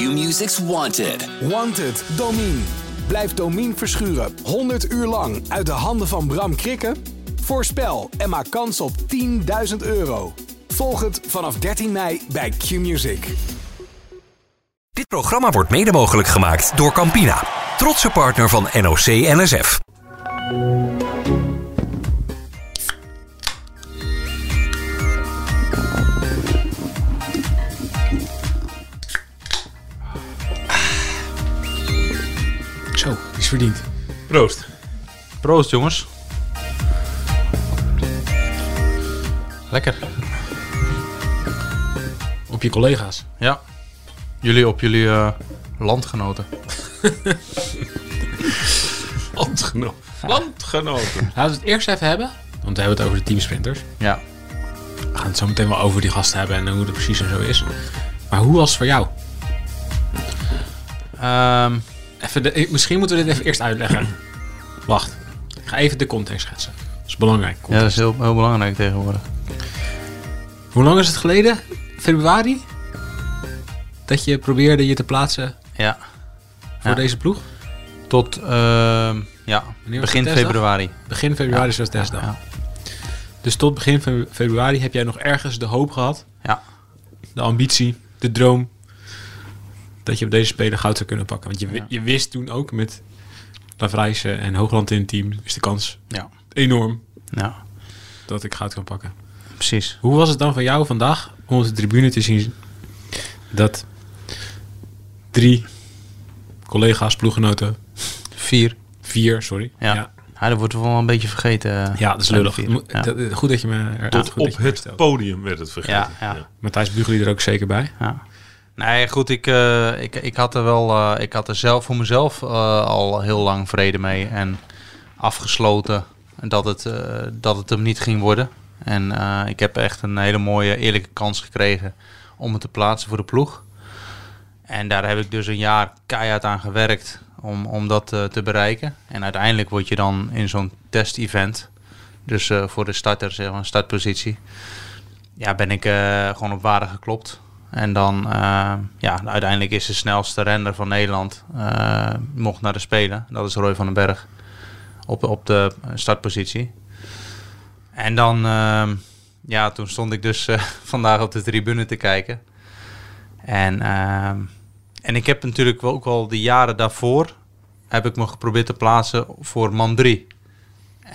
Q-Music's Wanted. Wanted, Domine. Blijf Domine verschuren 100 uur lang uit de handen van Bram Krikken? Voorspel en maak kans op 10.000 euro. Volg het vanaf 13 mei bij Q-Music. Dit programma wordt mede mogelijk gemaakt door Campina, trotse partner van NOC NSF. Verdiend. Proost. Proost, jongens. Lekker. Op je collega's. Ja. Jullie op jullie eh, landgenoten. Landgenoten. Landgenoten. Laten we het eerst even hebben, want we hebben het over de teamsprinters. Ja. We gaan het zo meteen wel over die gasten hebben en hoe het precies en zo is. Maar hoe was het voor jou? Ehm, Even de, misschien moeten we dit even eerst uitleggen. Wacht. Ik ga even de context schetsen. Dat is belangrijk. ja, dat is heel, heel belangrijk tegenwoordig. Hoe lang is het geleden? Februari? Dat je probeerde je te plaatsen Ja. voor Ja. deze ploeg? Tot ehm, ja, was begin februari. Begin februari is dat testdag. Ja. Dus tot begin fe- februari heb jij nog ergens de hoop gehad, Ja. de ambitie, de droom, dat je op deze speler goud zou kunnen pakken. Want je, Ja. je wist toen ook met Lavrijsen en Hoogland in het team, is de kans Ja. enorm Ja. dat ik goud kan pakken. Precies. Hoe was het dan van jou vandaag om op de tribune te zien dat drie collega's, ploeggenoten, Vier. vier, sorry. Ja. ja. Ja, dat wordt wel een beetje vergeten. Ja, dat is lullig. Ja. Goed dat je me er Tot op je me het stelt. podium werd het vergeten. Ja, ja. Matthijs Bugeli er ook zeker bij. Ja. Nee, goed, ik, eh, ik, ik had er wel, eh, ik had er zelf voor mezelf eh, al heel lang vrede mee en afgesloten dat het, dat het hem niet ging worden. En ik heb echt een hele mooie, eerlijke kans gekregen om het te plaatsen voor de ploeg. En daar heb ik dus een jaar keihard aan gewerkt om, om dat te bereiken. En uiteindelijk word je dan in zo'n test-event, dus voor de starter, zeg startpositie, ja, ben ik gewoon op waarde geklopt. En dan, eh, ja, uiteindelijk is de snelste renner van Nederland, eh, mocht naar de Spelen. Dat is Roy van den Berg, op, op de startpositie. En dan, ehm, ja, toen stond ik dus eh, vandaag op de tribune te kijken. En, en ik heb natuurlijk ook wel de jaren daarvoor, heb ik me geprobeerd te plaatsen voor man 3.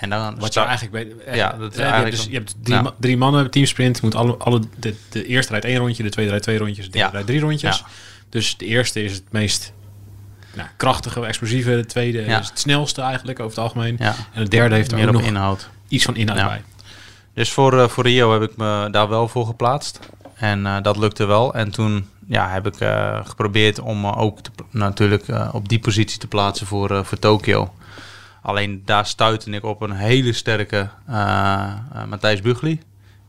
En dan Wat je eigenlijk weet. Ja, dat is je hebt, eigenlijk dus, je hebt drie, ma- drie mannen teamsprint. Moet alle, alle, de, de eerste rijdt één rondje, de tweede rijdt twee rondjes, de derde Ja. rijdt drie rondjes. Ja. Dus de eerste is het meest nou, krachtige, explosieve. De tweede Ja. is het snelste eigenlijk over het algemeen. Ja. En de derde heeft er meer ook op nog inhoud. iets van inhoud Ja. bij. Dus voor, eh, voor Rio heb ik me daar wel voor geplaatst. En eh, dat lukte wel. En toen ja, heb ik eh, geprobeerd om me ook te, natuurlijk eh, op die positie te plaatsen voor, eh, voor Tokio. Alleen daar stuitte ik op een hele sterke eh, eh, Matthijs Bugli.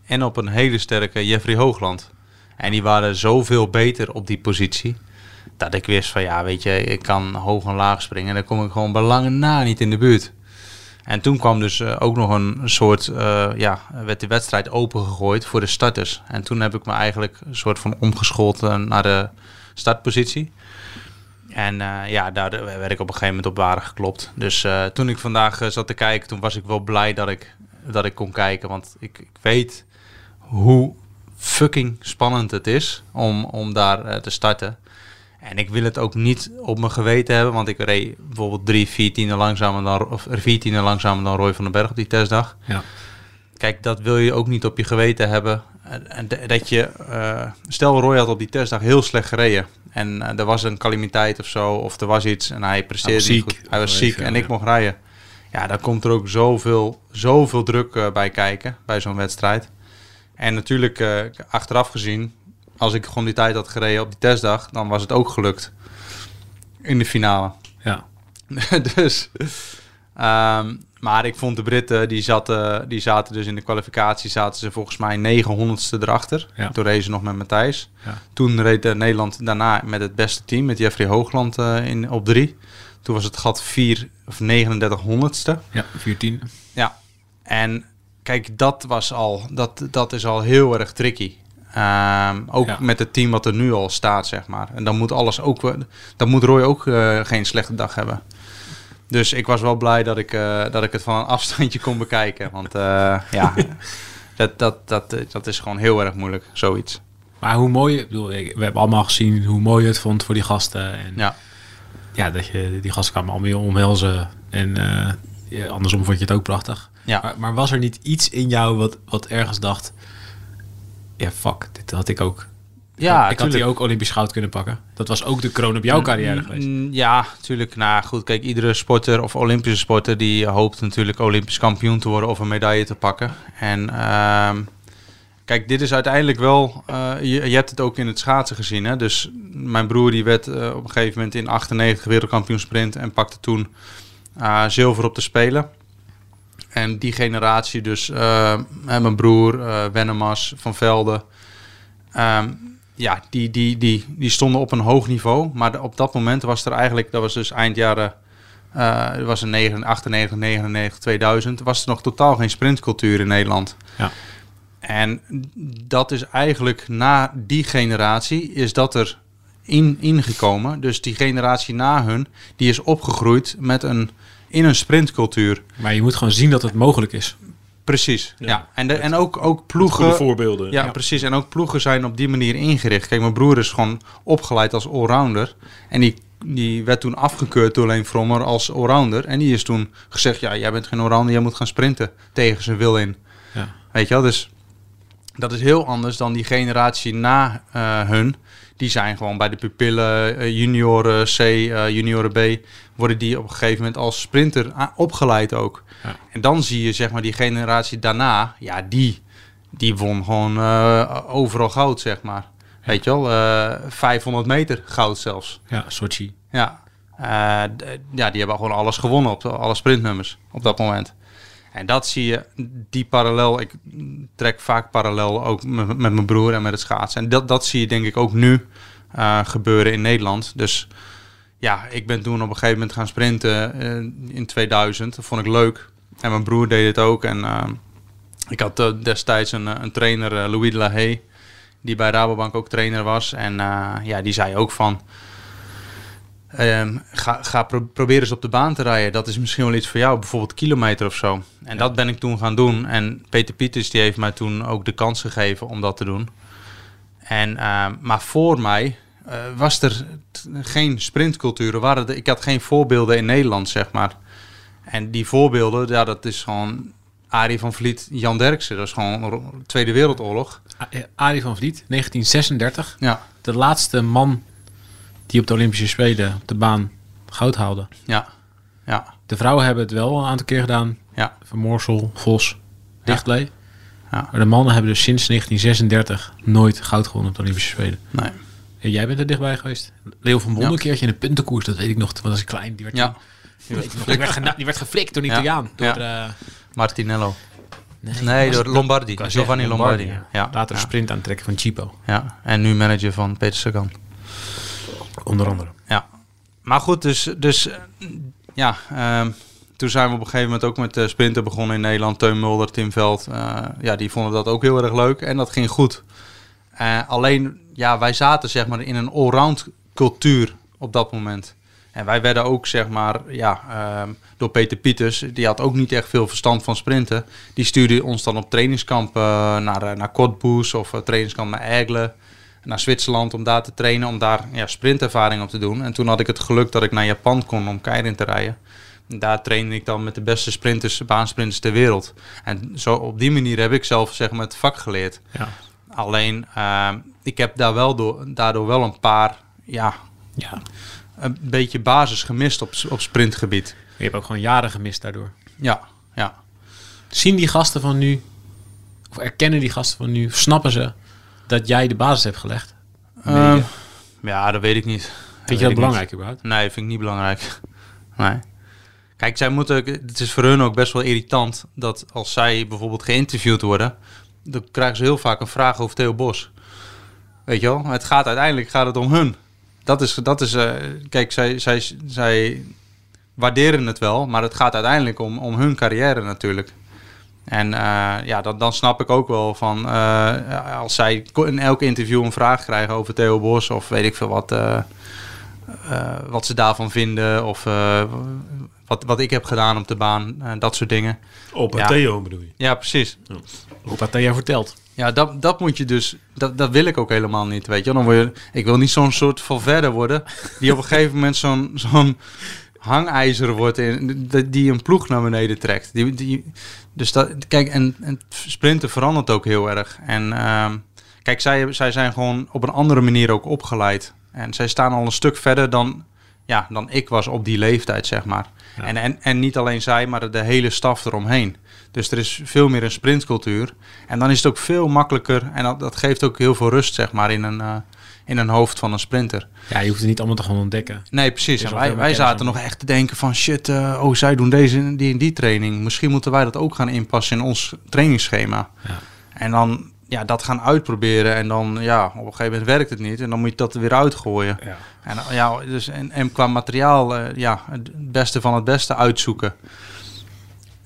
En op een hele sterke Jeffrey Hoogland. En die waren zoveel beter op die positie. Dat ik wist van ja, weet je, ik kan hoog en laag springen. En dan kom ik gewoon bij lange na niet in de buurt. En toen kwam dus eh, ook nog een soort, ja, werd de wedstrijd opengegooid voor de starters. En toen heb ik me eigenlijk een soort van omgeschoold eh, naar de startpositie. En eh, ja, daar werd ik op een gegeven moment op waarde geklopt. Dus eh, toen ik vandaag eh, zat te kijken, toen was ik wel blij dat ik, dat ik kon kijken. Want ik, ik weet hoe fucking spannend het is om, om daar te starten. En ik wil het ook niet op mijn geweten hebben, want ik reed bijvoorbeeld drie, vier tienden langzamer dan, of vier tienden langzamer dan Roy van den Berg op die testdag. Ja. Kijk, dat wil je ook niet op je geweten hebben. En- dat je, eh, stel Roy had op die testdag heel slecht gereden. En eh, er was een calamiteit of zo, of er was iets en hij presteerde Hij niet ziek. goed. Hij was ziek en ik mocht rijden. Ja, daar komt er ook zoveel, zoveel druk eh, bij kijken, bij zo'n wedstrijd. En natuurlijk, achteraf gezien, als ik gewoon die tijd had gereden op die testdag, dan was het ook gelukt. In de finale. Ja. dus, ehm, maar ik vond de Britten, die zaten, die zaten dus in de kwalificatie, zaten ze volgens mij 900ste erachter. Ja. Toen reden ze nog met Matthijs. Ja. Toen reed eh, Nederland daarna met het beste team, met Jeffrey Hoogland eh, in, op drie. Toen was het gat 4 of 39 honderdste. Ja, 14. Ja, en kijk, dat was al, dat, dat is al heel erg tricky. Ehm, ook Ja. met het team wat er nu al staat, zeg maar. En dan moet alles ook... Dan moet Roy ook eh, geen slechte dag hebben. Dus ik was wel blij dat ik, eh, dat ik het van een afstandje kon bekijken. Want eh, ja, dat, dat, dat, dat is gewoon heel erg moeilijk, zoiets. Maar hoe mooi, ik bedoel, we hebben allemaal gezien hoe mooi je het vond voor die gasten. En ja, Ja, dat je die gasten kwamen allemaal omhelzen. En eh, ja, andersom vond je het ook prachtig. ja. Maar, maar was er niet iets in jou wat, wat ergens dacht... Ja, fuck, dit had ik ook. Ja ik had die ook Olympisch goud kunnen pakken. Dat was ook de kroon op jouw carrière geweest. Mm, Ja, natuurlijk. Nou goed, kijk, iedere sporter of Olympische sporter die hoopt natuurlijk Olympisch kampioen te worden of een medaille te pakken. En ehm, kijk, dit is uiteindelijk wel, eh, je, je hebt het ook in het schaatsen gezien. Hè? Dus mijn broer die werd eh, op een gegeven moment in 98 wereldkampioen sprint en pakte toen eh, zilver op de Spelen. En die generatie dus, mijn broer, Wennemars, Van Velde, ehm, ja, die, die, die, die stonden op een hoog niveau. Maar op dat moment was er eigenlijk, dat was dus eind jaren, eh was in 9 98, 99, 2000, was er nog totaal geen sprintcultuur in Nederland. Ja. En dat is eigenlijk na die generatie, is dat er in, ingekomen. Dus die generatie na hun, die is opgegroeid met een, in een sprintcultuur. Maar je moet gewoon zien dat het mogelijk is. Precies, ja. Ja. En, de, en ook, ook ploegen... voorbeelden. Ja, precies. En ook ploegen zijn op die manier ingericht. Kijk, mijn broer is gewoon opgeleid als allrounder. En die, die werd toen afgekeurd door Leen Frommer als allrounder. En die is toen gezegd, ja, jij bent geen allrounder, jij moet gaan sprinten tegen zijn wil in. Ja. Weet je wel, dus dat is heel anders dan die generatie na eh, hun. Die zijn gewoon bij de pupillen, eh, junioren C, eh, junioren B, worden die op een gegeven moment als sprinter opgeleid ook. Ja. En dan zie je zeg maar die generatie daarna, ja, die, die won gewoon eh, overal goud, zeg maar. Weet je wel, eh 500 meter goud zelfs. Ja, Sochi. Ja. Ja, die hebben gewoon alles gewonnen op de, alle sprintnummers op dat moment. En dat zie je, die parallel, ik trek vaak parallel ook met, mijn broer en met het schaatsen. En dat, dat zie je denk ik ook nu eh, gebeuren in Nederland. Dus ja, ik ben toen op een gegeven moment gaan sprinten eh, in 2000. Dat vond ik leuk. En mijn broer deed het ook. En eh, ik had eh, destijds een, een trainer, Louis de la Haye, die bij Rabobank ook trainer was. En ja, die zei ook van... ehm, ga ga pro probeer eens op de baan te rijden. Dat is misschien wel iets voor jou, bijvoorbeeld kilometer of zo. En dat ben ik toen gaan doen. En Peter Pieters die heeft mij toen ook de kans gegeven om dat te doen. En, ehm, maar voor mij eh, was er geen sprintcultuur. Waren er, ik had geen voorbeelden in Nederland, zeg maar. En die voorbeelden, ja, dat is gewoon Arie van Vliet, Jan Derksen. Dat is gewoon Tweede Wereldoorlog. Eh, Arie van Vliet, 1936. Ja, De laatste man die op de Olympische Spelen op de baan goud haalde. ja, ja, De vrouwen hebben het wel een aantal keer gedaan. ja. Van Moorsel, Vos, Dichtlee. Ja. Maar de mannen hebben dus sinds 1936 nooit goud gewonnen op de Olympische Spelen. Nee. En jij bent er dichtbij geweest. Leo van Bonden Ja. een keertje in de puntenkoers, dat weet ik nog. Toen was ik klein. Die werd, Ja, die werd, die werd, gena- die werd geflikt door een. Italiaan. Door, eh, Martinello. nee, door Lombardi. Giovanni Lombardi. ja. Later ja. sprint aantrekken van Chipo, Ja, en nu manager van Peter Sagan. Onder andere. Ja. Maar goed, dus, dus eh, ja, ehm, toen zijn we op een gegeven moment ook met uh, sprinten begonnen in Nederland. Teun Mulder, Tim Veld, eh, ja, die vonden dat ook heel erg leuk en dat ging goed. Eh, alleen, ja, wij zaten zeg maar in een allround cultuur op dat moment. En wij werden ook, zeg maar, ja, ehm, door Peter Pieters, die had ook niet echt veel verstand van sprinten. Die stuurde ons dan op trainingskamp eh, naar, eh, naar Cottbus of eh, trainingskamp naar Aigle, naar Zwitserland om daar te trainen, om daar ja, sprintervaring op te doen. En toen had ik het geluk dat ik naar Japan kon om keirin te rijden. En daar trainde ik dan met de beste sprinters, baansprinters ter wereld. En zo op die manier heb ik zelf zeg maar, het vak geleerd. Ja. Alleen, ehm, ik heb daar wel door, daardoor wel een paar, ja, ja. een beetje basis gemist op, op sprintgebied. Je hebt ook gewoon jaren gemist daardoor. Ja, ja. Zien die gasten van nu, of erkennen die gasten van nu, snappen ze dat jij de basis hebt gelegd? Je? ja, dat weet ik niet. Vind weet je dat belangrijk überhaupt? Nee, vind ik niet belangrijk. Nee. Kijk, zij moeten, het is voor hun ook best wel irritant dat als zij bijvoorbeeld geïnterviewd worden, dan krijgen ze heel vaak een vraag over Theo Bos. Weet je wel? Het gaat uiteindelijk gaat het om hun. Dat is, dat is eh, kijk, zij, zij, zij waarderen het wel, maar het gaat uiteindelijk om, om hun carrière natuurlijk. En eh, ja, dan, dan snap ik ook wel van eh, als zij in elk interview een vraag krijgen over Theo Bos of weet ik veel wat, eh, wat ze daarvan vinden of wat, wat ik heb gedaan op de baan, dat soort dingen. Opa Ja. Theo bedoel je? Ja, precies. Op wat Thea vertelt. Ja, dat, dat moet je dus, dat, dat wil ik ook helemaal niet, weet je. Dan word je, ik wil niet zo'n soort van verder worden, die op een gegeven moment zo'n zo'n hangijzer wordt, in, die- een ploeg naar beneden trekt. Die, die, dus dat, kijk, en, en sprinten verandert ook heel erg. En ehm, kijk, zij, zij zijn gewoon op een andere manier ook opgeleid. En zij staan al een stuk verder dan, ja, dan ik was op die leeftijd, zeg maar. En, en, en niet alleen zij, maar de hele staf eromheen. Dus er is veel meer een sprintcultuur. En dan is het ook veel makkelijker. En dat, dat geeft ook heel veel rust, zeg maar, in een, eh, in een hoofd van een sprinter. Ja, je hoeft het niet allemaal te gaan ontdekken. Nee, precies. En wij, wij zaten nog echt te denken van shit, eh, oh, zij doen deze die en die training. Misschien moeten wij dat ook gaan inpassen in ons trainingsschema. Ja. En dan ja, dat gaan uitproberen. En dan ja, op een gegeven moment werkt het niet. En dan moet je dat er weer uitgooien. Ja. En, ja, dus, en, en qua materiaal, eh, ja, het beste van het beste uitzoeken.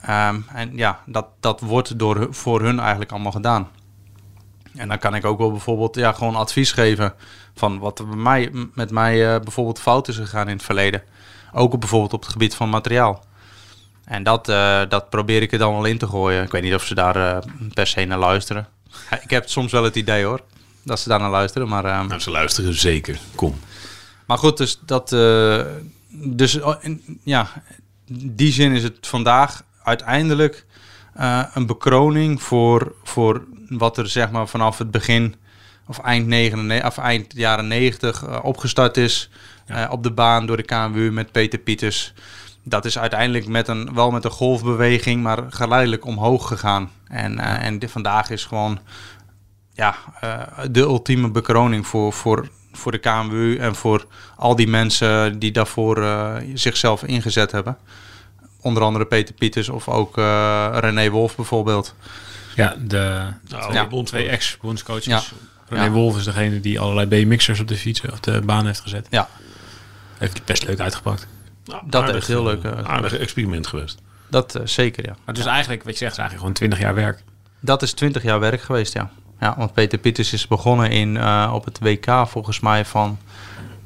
Ehm, en ja, dat, dat wordt door, voor hun eigenlijk allemaal gedaan. En dan kan ik ook wel bijvoorbeeld ja, gewoon advies geven van wat er bij mij, met mij eh, bijvoorbeeld fout is gegaan in het verleden. Ook op, bijvoorbeeld op het gebied van materiaal. En dat, eh, dat probeer ik er dan wel in te gooien. Ik weet niet of ze daar eh, per se naar luisteren. ik heb soms wel het idee hoor, dat ze daar naar luisteren. Maar, Nou, ze luisteren zeker. Kom. maar goed, dus dat. dus oh, in- ja, in die zin is het vandaag uiteindelijk een bekroning voor, voor wat er zeg maar vanaf het begin of eind, 99, of eind jaren 90 eh, opgestart is eh, op de baan door de KMU met Peter Pieters. Dat is uiteindelijk met een, wel met een golfbeweging, maar geleidelijk omhoog gegaan. En, eh, en dit vandaag is gewoon ja, de ultieme bekroning voor, voor, voor de KMU en voor al die mensen die daarvoor zichzelf ingezet hebben. Onder andere Peter Pieters of ook René Wolf bijvoorbeeld. Ja, de Ja, bond twee ex-bondscoaches. Ja. René Ja. Wolf is degene die allerlei BMX'ers op de fiets of de baan heeft gezet. Ja, Heeft hij best leuk uitgepakt. Nou, Dat aardig, heeft heel leuk, eh, eh, aardig experiment geweest. dat eh, zeker ja. Maar dus eigenlijk, wat je zegt, is eigenlijk gewoon 20 jaar werk. Dat is 20 jaar werk geweest, ja. Ja, want Peter Pieters is begonnen in, eh, op het WK volgens mij van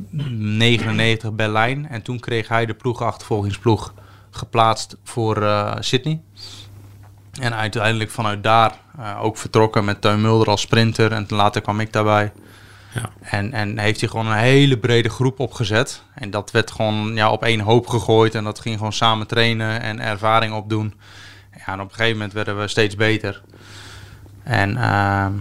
99 Berlijn. En toen kreeg hij de ploegachtervolgingsploeg geplaatst voor eh, Sydney. En uiteindelijk vanuit daar eh, ook vertrokken met Teun Mulder als sprinter. En later kwam ik daarbij. Ja. En, en heeft hij gewoon een hele brede groep opgezet. En dat werd gewoon ja, op één hoop gegooid. En dat ging gewoon samen trainen en ervaring opdoen. Ja, en op een gegeven moment werden we steeds beter. En ehm,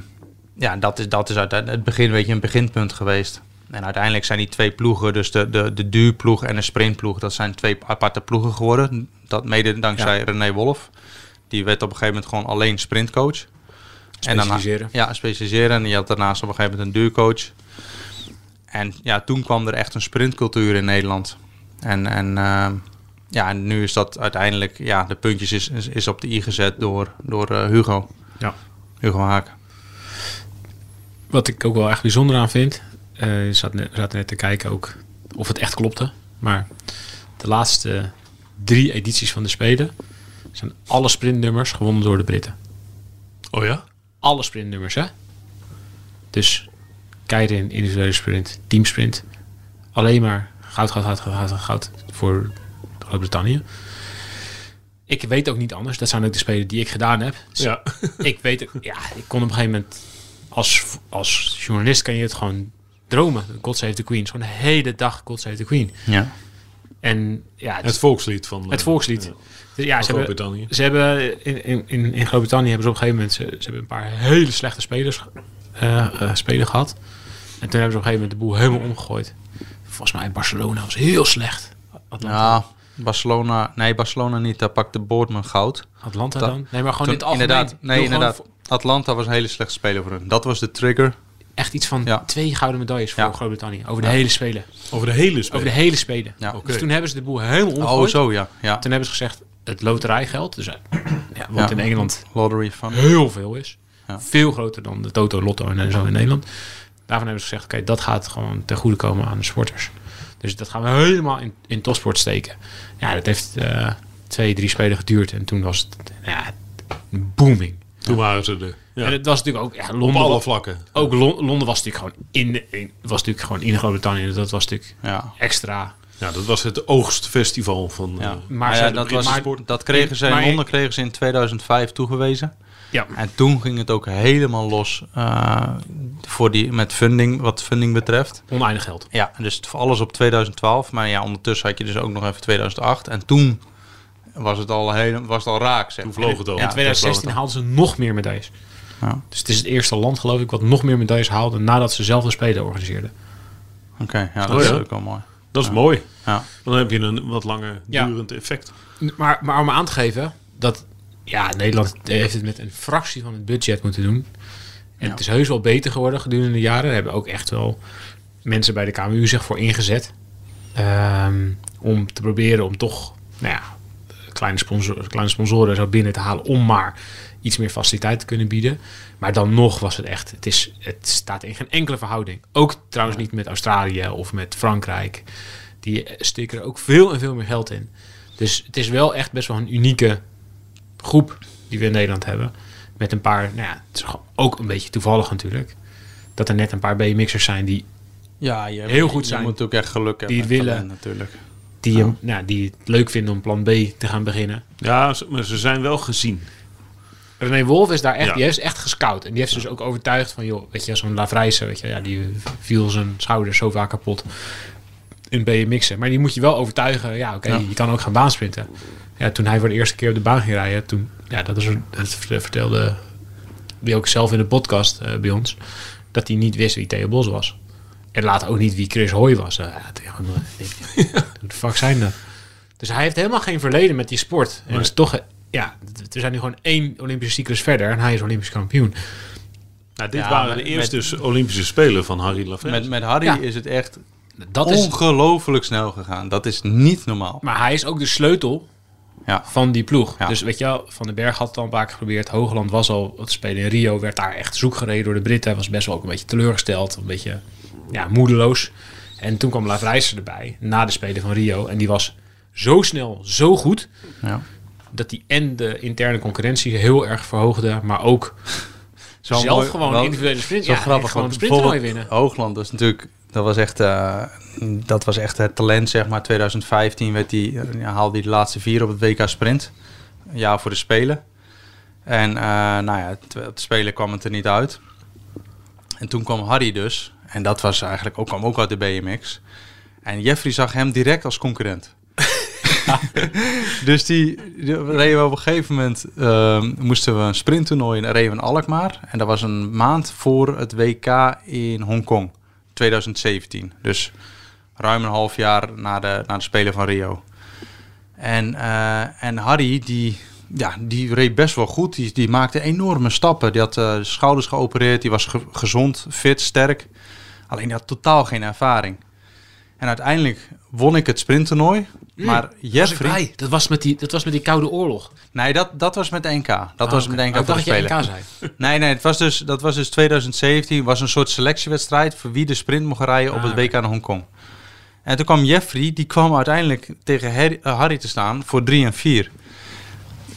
ja, dat is, dat is uit het begin weet je, een beginpunt geweest. En uiteindelijk zijn die twee ploegen, dus de, de, de duurploeg en de sprintploeg, dat zijn twee aparte ploegen geworden. Dat mede dankzij René Wolf. Die werd op een gegeven moment gewoon alleen sprintcoach. En Specialiseren. ja, specialiseren. En je had daarnaast op een gegeven moment een duurcoach. En ja, toen kwam er echt een sprintcultuur in Nederland. En, en, ehm, ja, en nu is dat uiteindelijk, ja, de puntjes is, is, is op de i gezet door, door eh, Hugo. Ja. Hugo Haak. Wat ik ook wel echt bijzonder aan vind, eh je zat net, zaten net te kijken ook of het echt klopte. Maar de laatste drie edities van de Spelen zijn alle sprintnummers gewonnen door de Britten. Oh ja? Alle sprintnummers, hè? Dus Keirin, individuele sprint, teamsprint. Alleen maar goud, goud, goud, goud, goud, goud voor Groot-Brittannië. Ik weet ook niet anders. Dat zijn ook de spelen die ik gedaan heb. Ja. ik weet het. Ja, ik kon op een gegeven moment als, als journalist kan je het gewoon dromen. God Save the Queen. Gewoon de hele dag God Save the Queen. Ja. En ja, Het volkslied van... het eh, volkslied. ja, Dus ja, ze hebben, ze hebben in, in, in, in Groot-Brittannië hebben ze op een gegeven moment ze, ze hebben een paar hele slechte spelers eh eh, spelen gehad. En toen hebben ze op een gegeven moment de boel helemaal omgegooid. Volgens mij Barcelona was heel slecht. Atlanta, ja, Barcelona, nee, Barcelona niet. Daar pakte Boortman goud. Atlanta dan? Nee, maar gewoon Toen- in het algemeen. inderdaad, nee, inderdaad. Atlanta was een hele slechte speler voor hun. Dat was de trigger. Echt iets van Ja. twee gouden medailles voor Ja. Groot-Brittannië. Over de hele spelen. Over de hele spel. Over de hele spelen. Ja. Dus toen hebben ze de boel helemaal Oh, omgegooid. zo ja. ja. Toen hebben ze gezegd, het loterijgeld, dus, eh, ja, wat Ja. in Engeland Lottery van. heel veel is. Ja. Veel groter dan de Toto, Lotto en zo in Nederland. Daarvan hebben ze gezegd, oké, dat gaat gewoon ten goede komen aan de sporters. Dus dat gaan we helemaal in, in topsport steken. Ja, dat heeft eh, twee, drie spelen geduurd. En toen was het, ja, booming. Toen waren ze er. Ja. En het was natuurlijk ook, ja, Op Londen, alle vlakken. ook Lon- Londen was natuurlijk gewoon in, in, was natuurlijk gewoon in Groot-Brittannië. Dat was natuurlijk Ja. extra. Ja, dat was het oogstfestival van... Ja. eh, Maar ja, dat, was, sport. dat kregen ze in Maar- Londen kregen ze in 2005 toegewezen. Ja, En toen ging het ook helemaal los eh, voor die, met funding, wat funding betreft. oneindig geld. Ja, dus het- alles op 2012. Maar ja, ondertussen had je dus ook nog even 2008. En toen was het al, heel, was het al raak, zeg Toen vloog het al. in Ja, 2016 haalden ze nog meer medailles. Ja. Dus het is het eerste land, geloof ik, wat nog meer medailles haalde nadat ze zelf de Spelen organiseerden. Oké, ja, dat Oh, is ja? ook wel mooi. Dat is mooi. Ja. Dan heb je een wat langer Ja. durend effect. Maar, maar om aan te geven dat ja, Nederland heeft het met een fractie van het budget moeten doen. En het is heus wel beter geworden gedurende de jaren. Er hebben ook echt wel mensen bij de KMU zich voor ingezet. Ehm, om te proberen om toch nou ja, kleine, sponsor, kleine sponsoren zo binnen te halen. Om maar iets meer faciliteit te kunnen bieden. Maar dan nog was het echt. Het, is, het staat in geen enkele verhouding. Ook trouwens niet met Australië of met Frankrijk. Die steken er ook veel en veel meer geld in. Dus het is wel echt best wel een unieke groep die we in Nederland hebben. Met een paar, nou ja, het is ook een beetje toevallig natuurlijk. Dat er net een paar BMX'ers zijn die, Ja, je, Heel goed je zijn. moet ook echt geluk hebben. Die het willen. talent natuurlijk. Die, hem- nou, die het leuk vinden om plan B te gaan beginnen. Ja, ze- maar ze zijn wel gezien. René Wolf is daar echt, Ja. die heeft echt gescout. En die heeft ze dus ook overtuigd van, joh, weet je, zo'n Lavrijse, weet je, ja, die viel zijn schouders zo vaak kapot in BMX'en. Maar die moet je wel overtuigen, ja, oké, Ja. je kan ook gaan baansprinten. Ja, toen hij voor de eerste keer op de baan ging rijden, toen, ja, dat, is, dat vertelde die ook zelf in de podcast eh, bij ons, dat hij niet wist wie Theo Bos was. En later ook niet wie Chris Hoy was. Eh, ja, Hoe de fuck zijn dat? Dus hij heeft helemaal geen verleden met die sport. En Nee. is toch, eh, ja, er zijn nu gewoon één Olympische cyclus verder en hij is Olympisch kampioen. Nou, dit Ja, waren met- de eerste Olympische Spelen van Harry Lafrance. Met, met Harry Ja. is het echt Dat is, ongelooflijk snel gegaan. Dat is niet normaal. maar hij is ook de sleutel Ja. van die ploeg. Ja. Dus weet je wel, Van den Berg had het al een paar keer geprobeerd. Hoogland was al wat te spelen in Rio. Werd daar echt zoek gereden door de Britten. Hij was best wel ook een beetje teleurgesteld. Een beetje ja, moedeloos. En toen kwam Lavrijzer erbij. Na de Spelen van Rio. En die was zo snel, zo goed. Ja. Dat die en de interne concurrentie heel erg verhoogde. Maar ook Zo zelf mooi- gewoon wel- individuele sprint. Zo ja, grappig. Gewoon bijvoorbeeld winnen. Hoogland, dat is natuurlijk, dat was echt, eh, dat was echt het talent, zeg maar. 2015 werd die, eh, ja, haalde hij de laatste vier op het WK Sprint. Een jaar voor de Spelen. En eh, nou ja, het Spelen kwam het er niet uit. En toen kwam Harry dus. En dat was eigenlijk ook, kwam ook uit de BMX. En Jeffrey zag hem direct als concurrent. dus die, die reden we op een gegeven moment, ehm, moesten we een sprinttoernooi in in Alkmaar. En dat was een maand voor het WK in Hongkong, 2017. Dus ruim een half jaar na de, na de Spelen van Rio. En, eh, en Harry, die, ja, die reed best wel goed. Die, die maakte enorme stappen. Die had eh, schouders geopereerd, die was ge- gezond, fit, sterk. Alleen die had totaal geen ervaring. En uiteindelijk won ik het sprinttoernooi. Maar Jeffrey... Dat was met die, dat was met die Koude Oorlog. Nee, dat, dat was met de NK. Dat was met de NK Oh, ik voor de Spelen. NK zei. Nee, nee, het was dus, dat was dus 2017. was een soort selectiewedstrijd voor wie de sprint mocht rijden op Ah, het WK in Hongkong. En toen kwam Jeffrey, die kwam uiteindelijk tegen Harry, eh, Harry te staan voor 3 en 4.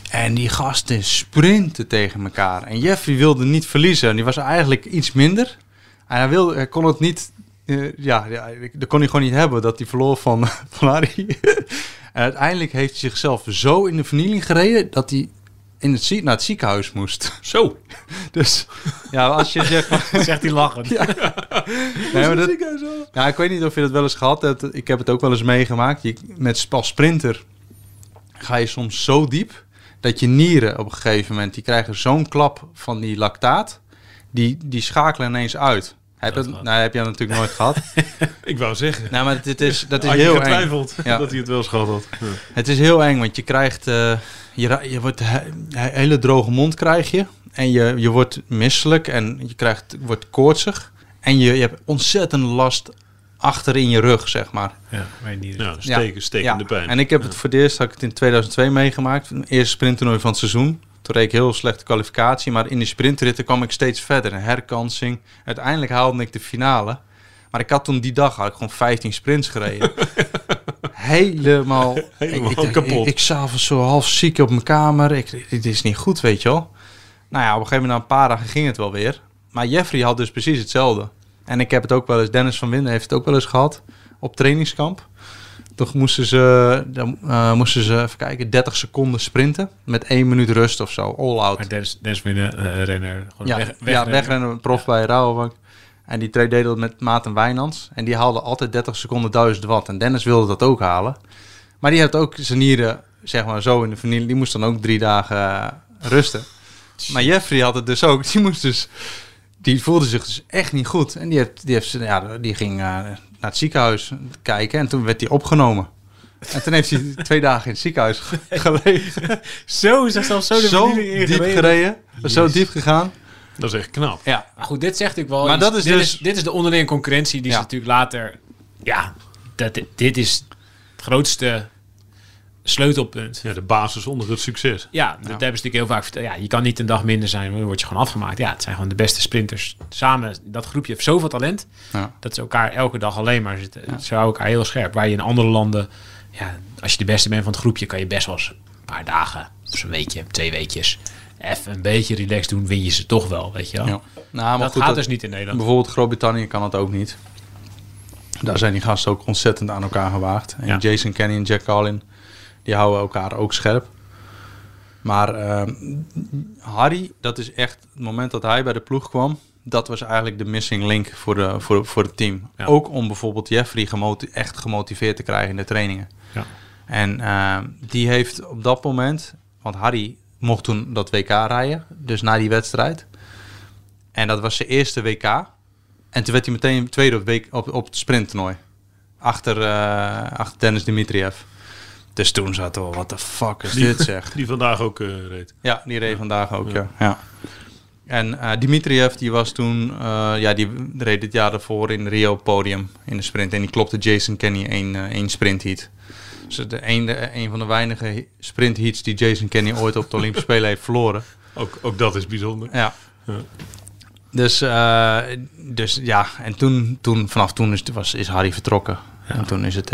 En die gasten sprinten tegen elkaar. En Jeffrey wilde niet verliezen. En die was eigenlijk iets minder. En hij, wilde, hij kon het niet... eh, ja, ja, dat kon hij gewoon niet hebben, dat hij verloor van, van Harry. en uiteindelijk heeft hij zichzelf zo in de vernieling gereden... dat hij in het, zie- naar het ziekenhuis moest. Zo. Dus ja, als je zegt... van- Zegt hij lachend. Nee, maar dat, ja, ik weet niet of je dat wel eens gehad hebt. Ik heb het ook wel eens meegemaakt. Je, met als sprinter ga je soms zo diep dat je nieren op een gegeven moment die krijgen zo'n klap van die lactaat, die, die schakelen ineens uit. Heb, Dat het, nou, heb je natuurlijk nooit gehad. Ik wou zeggen. nou, maar dit is, dat is Had je heel eng. getwijfeld Ja. dat hij het wel eens gehad had. Ja. Het is heel eng, want je krijgt... eh, je, je wordt he- he- hele droge mond krijg je. En je, je wordt misselijk en je krijgt, wordt koortsig. En je, je hebt ontzettend last achter in je rug, zeg maar. Ja, weet niet. Ja, steken, stekende Ja, pijn. En ik heb het voor het eerst, had ik het in 2002 meegemaakt. Eerste sprinttoernooi van het seizoen. Toen reed ik heel slechte kwalificatie. Maar in die sprintritten kwam ik steeds verder. Een herkansing. Uiteindelijk haalde ik de finale. Maar ik had toen die dag had ik gewoon 15 sprints gereden. helemaal, Helemaal ik, ik, kapot. Ik, ik s'avonds zo half ziek op mijn kamer. Ik, dit is niet goed, weet je wel. Nou ja, op een gegeven moment na een paar dagen ging het wel weer. Maar Jeffrey had dus precies hetzelfde. En ik heb het ook wel eens, Dennis van Winden heeft het ook wel eens gehad op trainingskamp. Toch moesten ze, dan, eh, moesten ze, even kijken, 30 seconden sprinten met één minuut rust of zo, all out. Maar Dennis, Dennis winnen, eh, renner. Gewoon Ja, weg, ja, wegrennen. prof bij Rabobank. En die twee deden dat met Maarten Wijnands. En die haalde altijd 30 seconden 1000 watt. En Dennis wilde dat ook halen. Maar die had ook zijn nieren, zeg maar, zo in de vernieling. Die moest dan ook drie dagen eh, rusten. Maar Jeffrey had het dus ook. Die moest dus... Die voelde zich dus echt niet goed. En die, heeft, die, heeft, ja, die ging naar het ziekenhuis kijken. En toen werd hij opgenomen. En toen heeft hij twee dagen in het ziekenhuis ge- gelegen. Zo is dat zelfs zo de Zo diep gereden. Zo diep gegaan. Dat is echt knap. Ja, Maar goed, dit zegt natuurlijk wel. Maar iets. dat is dit, dus- is, dit is de onderlinge concurrentie die Ja. ze natuurlijk later. Ja, dat, dit is het grootste sleutelpunt. Ja, de basis onder het succes. Ja, dat hebben ze natuurlijk heel vaak verteld. Ja, je kan niet een dag minder zijn, dan word je gewoon afgemaakt. Ja, het zijn gewoon de beste sprinters. Samen, dat groepje heeft zoveel talent. Ja. Dat ze elkaar elke dag alleen maar zitten. Ze houden elkaar heel scherp. Waar je in andere landen, ja, als je de beste bent van het groepje, kan je best wel eens een paar dagen, of een weekje, twee weekjes, even een beetje relaxed doen, win je ze toch wel, weet je wel. Ja. Nou, maar dat goed, gaat dat- dus niet in Nederland. Bijvoorbeeld Groot-Brittannië kan het ook niet. Daar zijn die gasten ook ontzettend aan elkaar gewaagd. En Ja. Jason Kenny en Jack Carlin, die houden elkaar ook scherp. Maar ehm, Harry, dat is echt het moment dat hij bij de ploeg kwam. Dat was eigenlijk de missing link voor, de, voor, voor het team. Ja. Ook om bijvoorbeeld Jeffrey gemoti- echt gemotiveerd te krijgen in de trainingen. Ja. En ehm, die heeft op dat moment, want Harry mocht toen dat WK rijden, dus na die wedstrijd. En dat was zijn eerste WK. En toen werd hij meteen tweede op, week, op, op het sprinttoernooi. Achter, eh, achter Dennis Dimitriev. Dus toen zaten we, wat de fuck is dit zeg. Die vandaag ook eh, reed. Ja, die reed vandaag ook, ja. ja. En eh Dimitriev, die was toen, eh, ja, die reed dit jaar ervoor in Rio podium in de sprint. En die klopte Jason Kenny één, één sprintheat. Dus de een, de, een van de weinige sprintheats die Jason Kenny ooit op de Olympische Spelen heeft verloren. Ook, ook dat is bijzonder. Ja. Dus, dus ja, en toen, toen vanaf toen is, was, is Harry vertrokken. En toen is het.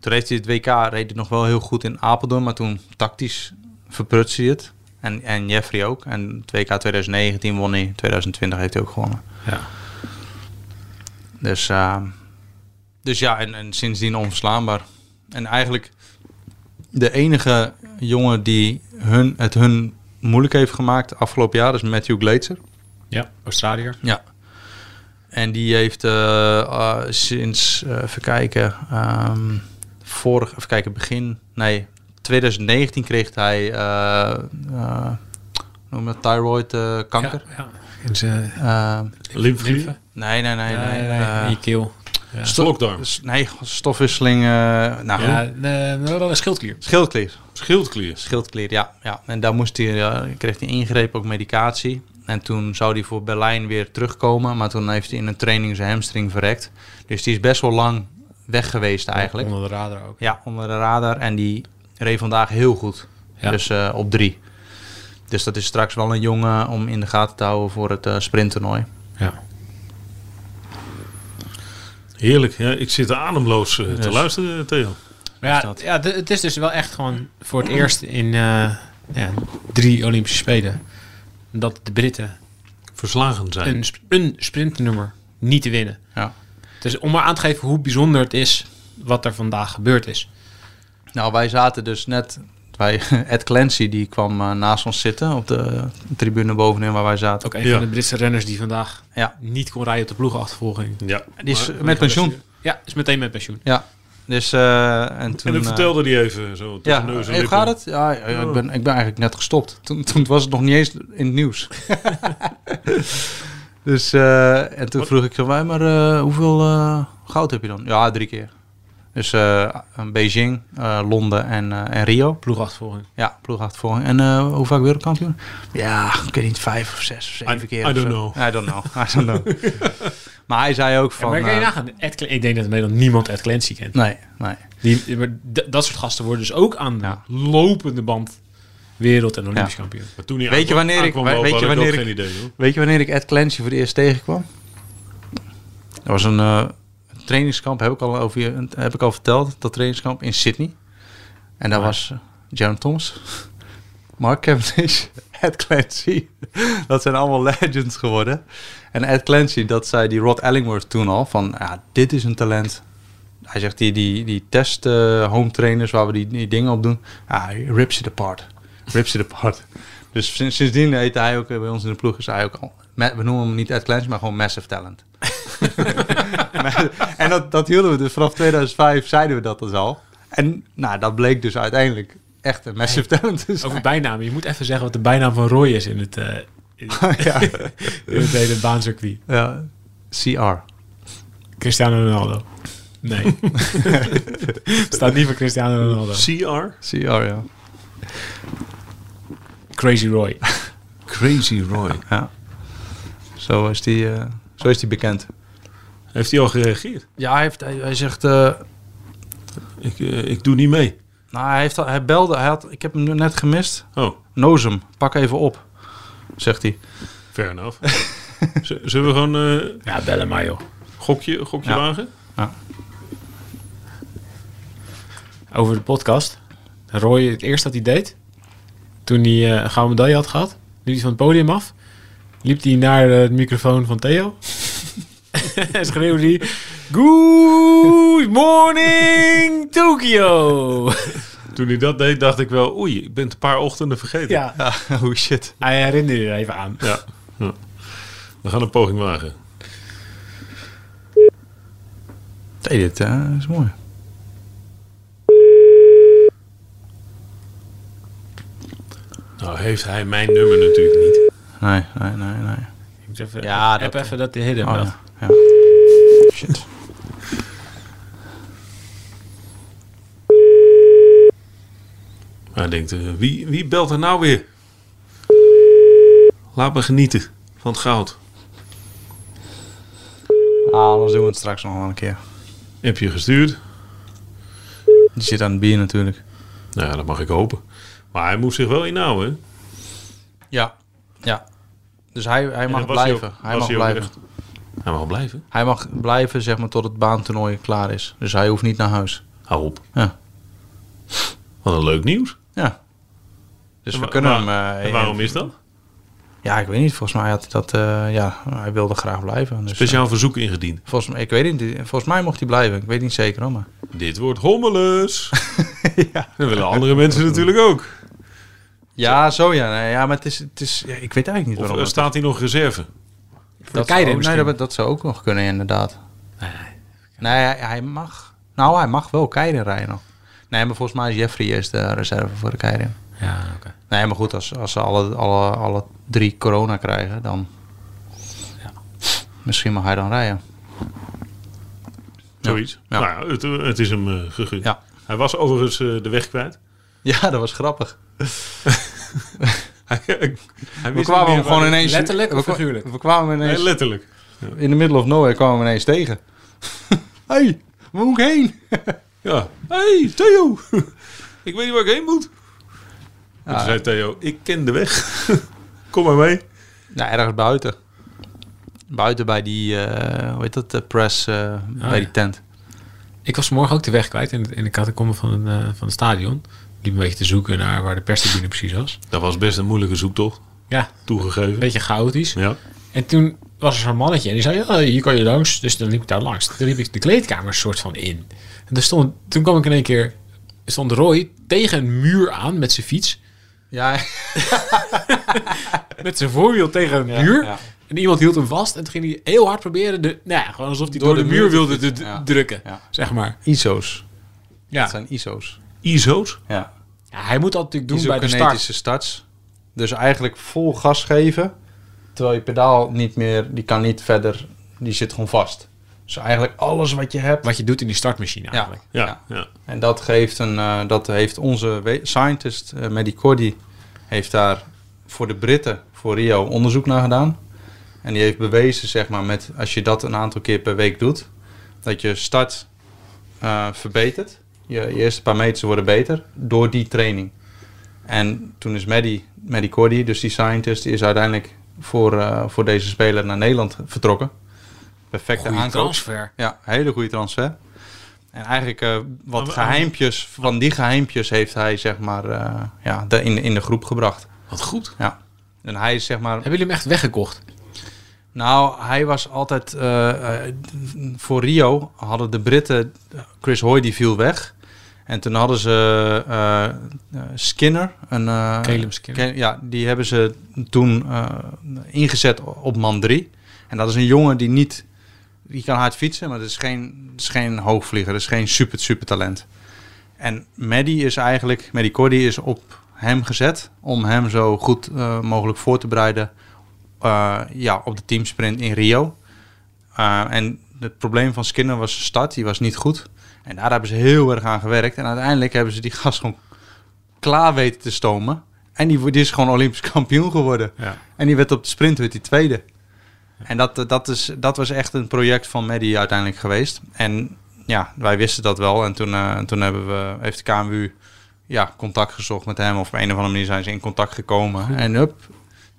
Toen heeft hij het WK reed hij nog wel heel goed in Apeldoorn, maar toen tactisch verprutste hij het. En, en Jeffrey ook. En het WK 2019 won hij, 2020 heeft hij ook gewonnen. Ja. Dus, eh, dus ja, en, en sindsdien onverslaanbaar. En eigenlijk de enige jongen die hun, het hun moeilijk heeft gemaakt afgelopen jaar is Matthew Gleitzer. ja, Australiër. Ja. En die heeft eh, eh, sinds, eh, even kijken, ehm, vorig, even kijken, begin, nee, 2019 kreeg hij, eh eh, hoe noem je dat, thyroid eh, kanker. Ja, ja. Lymfe? nee, nee, nee, nee. nee, nee, in je keel. Ja, Slokdarm. s- nee, stofwisseling, eh nou, ja de, schildklier. schildklier. Schildklier. Schildklier, ja, ja. En daar moest hij, ja, kreeg hij ingrepen, ook medicatie. En toen zou hij voor Berlijn weer terugkomen. Maar toen heeft hij in een training zijn hamstring verrekt. Dus die is best wel lang weg geweest eigenlijk. Onder de radar ook. Ja, onder de radar. En die reed vandaag heel goed. Ja. Dus eh, op drie. Dus dat is straks wel een jongen om in de gaten te houden voor het eh sprinttoernooi. Ja. Heerlijk. Ja, ik zit ademloos eh, te Dus- luisteren, Theo. Ja, ja, het is dus wel echt gewoon voor het eerst in eh, ja, drie Olympische Spelen dat de Britten Verslagen zijn. een, sp- een sprintnummer niet te winnen. Ja. Dus om maar aan te geven hoe bijzonder het is wat er vandaag gebeurd is. Nou, wij zaten dus net... Wij, Ed Clancy die kwam eh, naast ons zitten op de tribune bovenin waar wij zaten. Ook een Ja. van de Britse renners die vandaag Ja, niet kon rijden op de ploegachtervolging. Ja. die is Maar- met pensioen. Ja, is meteen met pensioen. Ja, dus eh, en toen... En dan eh, vertelde hij even zo Ja, neus en hoe gaat het? Ja, ja, ik, ben, ik ben eigenlijk net gestopt. Toen, toen was het nog niet eens in het nieuws. dus, eh, en toen vroeg ik zo, "Wij, maar eh, hoeveel eh, goud heb je dan? Ja, drie keer. Dus eh, Beijing, eh, Londen en, eh, en Rio. Ploegachtervolging. Ja, ploegachtervolging. En eh, hoe vaak wereldkampioen? Ja, ik weet niet, vijf of zes of zeven I- keer. I don't know. I don't know. I don't know. maar hij zei ook Ja, van... maar kan je eh, nagaan, Ed ik denk dat in Nederland niemand Ed Clancy kent. nee, nee. Die, maar dat soort gasten worden dus ook aan Ja. lopende band wereld- en Olympisch Ja. kampioen. Maar toen hij Weet je wanneer ik- weet je wanneer ik- geen idee. Weet je wanneer ik Ed Clancy voor het eerst tegenkwam? Dat was een, eh, trainingskamp, heb ik al, over, je- heb ik al verteld, dat trainingskamp in Sydney. En daar was uh, Thomas, Mark Cavendish, Ed Clancy. Dat zijn allemaal legends geworden. En Ed Clancy, dat zei die Rod Ellingworth toen al, van ja, dit is een talent. Hij zegt, die, die, die test eh, home trainers waar we die, die dingen op doen, hij rips it apart. Rips it apart. Dus sinds, sindsdien heet hij ook eh, bij ons in de ploeg, is hij ook al, we noemen hem niet Ed Clancy, maar gewoon Massive Talent. en dat, dat hielden we dus vanaf 2005, zeiden we dat dus al. En nou, dat bleek dus uiteindelijk echt een Massive Talent te zijn. Over bijnamen. Je moet even zeggen wat de bijnaam van Roy is in het, eh, in, ja. in het hele baancircuit. ja, CR. Cristiano Ronaldo. Nee. Staat niet voor Cristiano CR? Ronaldo. CR, ja. Crazy Roy. Crazy Roy. ja. Zo, is die, eh, zo is die bekend. Heeft hij al gereageerd? Ja, hij, heeft, hij, hij zegt... eh, Ik, eh, ik doe niet mee. nou, hij, heeft, al- hij belde, hij had, ik heb hem nu net gemist. Oh, Nozem, pak even op, zegt hij. fair enough. Z- Zullen we gewoon eh Ja, bellen maar joh. gokje, gokje Ja. wagen? Over de podcast. Roy, het eerste dat hij deed, toen hij eh, een gouden medaille had gehad, liep hij van het podium af, liep hij naar de microfoon van Theo en schreeuwde hij, Good morning Tokyo! Toen hij dat deed, dacht ik wel, oei, ik ben het een paar ochtenden vergeten. ja, Ja, oh shit. hij herinnerde er even aan. Ja. Ja. We gaan een poging wagen. Nee, dit eh, is mooi. Nou heeft hij mijn nummer natuurlijk niet. Nee, nee, nee, nee. Ik moet even, Ja, heb dat- even dat de hidden Oh, belt. ja. ja. Shit. Maar hij denkt, eh, wie, wie belt er nou weer? Laat me genieten van het goud. Ah, anders doen we het straks nog wel een keer. Heb je gestuurd? Die zit aan het bier natuurlijk. Nou ja, dat mag ik hopen. Maar hij moet zich wel inhouden. Ja. Ja. Dus hij, hij mag hij blijven. ook- hij mag hij blijven. echt- Hij mag blijven. Hij mag blijven, zeg maar, tot het baantoernooi klaar is. Dus hij hoeft niet naar huis. Hou op. Ja. Wat een leuk nieuws. Ja. Dus En we kunnen hem... eh, en waarom is dat? Ja, ik weet niet. Volgens mij had hij dat... eh, ja, hij wilde graag blijven. Dus, Speciaal verzoek ingediend. eh, volgens, mij, ik weet niet. Volgens mij mocht hij blijven. Ik weet niet zeker hoor, maar... Dit wordt hommeles. ja. Dat willen andere mensen natuurlijk ook. Ja, zo ja. Nee, ja, maar het is... Het is ja, ik weet eigenlijk niet Of waarom. eh, het- staat hij nog reserve? dat, Keirin zou- misschien. nee, dat, dat zou ook nog kunnen inderdaad. Nee, Nee, hij, hij mag... Nou, hij mag wel Keirin rijden nog. Nee, maar volgens mij is Jeffrey eerst de reserve voor de Keirin. Ja, oké. Nee, maar goed, als, als ze alle, alle, alle drie corona krijgen, dan... Ja. Misschien mag hij dan rijden. Zoiets. Ja. Nou ja, het, eh, het is hem eh, gegund. Ja. Hij was overigens eh, de weg kwijt. Ja, dat was grappig. hij, hij We kwamen hem gewoon ineens... Letterlijk of figuurlijk? We kwamen hem Nee, ineens... letterlijk. in the middle of nowhere kwamen we ineens tegen. hey, waar moet ik heen? Ja. Hey, Theo. ik weet niet waar ik heen moet. Ja. toen zei Theo, ik ken de weg. Kom maar mee. Nou, ergens buiten. Buiten bij die, eh hoe heet dat, de press, eh, bij die tent. Ik was morgen ook de weg kwijt in, het- in de catacombe van, eh, van het stadion. Liep een beetje te zoeken naar waar de perstribune precies was. Dat was best een moeilijke zoektocht. Ja, Toegegeven. een beetje chaotisch. Ja. En toen was er zo'n mannetje en die zei, ja, hier kan je langs. Dus dan liep ik daar langs. Toen liep ik de kleedkamer soort van in. En er stond, toen kwam ik in één keer, stond Roy tegen een muur aan met zijn fiets. Ja, Met zijn voorwiel tegen een Ja, muur. ja. En iemand hield hem vast. En toen ging hij heel hard proberen, de, nou ja, gewoon alsof hij door, de, muur, wilde ja. drukken. Ja. Zeg maar. ISO's. Ja. Dat zijn ISO's. ISO's. Ja. ja, hij moet dat natuurlijk doen bij de start. Isokinetische starts. Dus eigenlijk vol gas geven. Terwijl je pedaal niet meer, die kan niet verder, die zit gewoon vast. Dus eigenlijk alles wat je hebt. Wat je doet in die startmachine ja, eigenlijk. Ja, ja. En dat, geeft een, eh, dat heeft onze scientist, uh, Mehdi Cordy, heeft daar voor de Britten, voor Rio, onderzoek naar gedaan. En die heeft bewezen, zeg maar, met, als je dat een aantal keer per week doet, dat je start eh, verbetert. Je, je eerste paar meters worden beter door die training. En toen is Mehdi, Mehdi Cordy, dus die scientist, die is uiteindelijk voor, eh, voor deze speler naar Nederland vertrokken. perfecte Goeie aankoop. transfer. Ja, hele goede transfer. En eigenlijk eh, wat Maar- geheimpjes, van die geheimpjes heeft hij zeg maar eh, ja, de, in, in de groep gebracht. Wat goed. Ja. En hij is zeg maar Hebben jullie hem echt weggekocht? Nou, hij was altijd... voor Rio hadden de Britten... Chris Hoy die viel weg. En toen hadden ze eh, eh, Skinner. Een, eh, Caleb Skinner. Ja, die hebben ze toen ingezet op man 3. En dat is een jongen die niet... Die kan hard fietsen, maar dat is geen, dat is geen hoogvlieger. Dat is geen super, super talent. En Maddie is eigenlijk... Maddie Cordy is op hem gezet... om hem zo goed mogelijk voor te bereiden... ja, op de teamsprint in Rio. En het probleem van Skinner was zijn start. Die was niet goed. En daar hebben ze heel erg aan gewerkt. En uiteindelijk hebben ze die gast gewoon klaar weten te stomen. En die, die is gewoon Olympisch kampioen geworden. Ja. En die werd op de sprint werd die tweede. En dat, dat, is, dat was echt een project van Maddie uiteindelijk geweest. En ja, wij wisten dat wel. En toen, eh, en toen hebben we, heeft de KMU ja, contact gezocht met hem. Of op een of andere manier zijn ze in contact gekomen. En hup,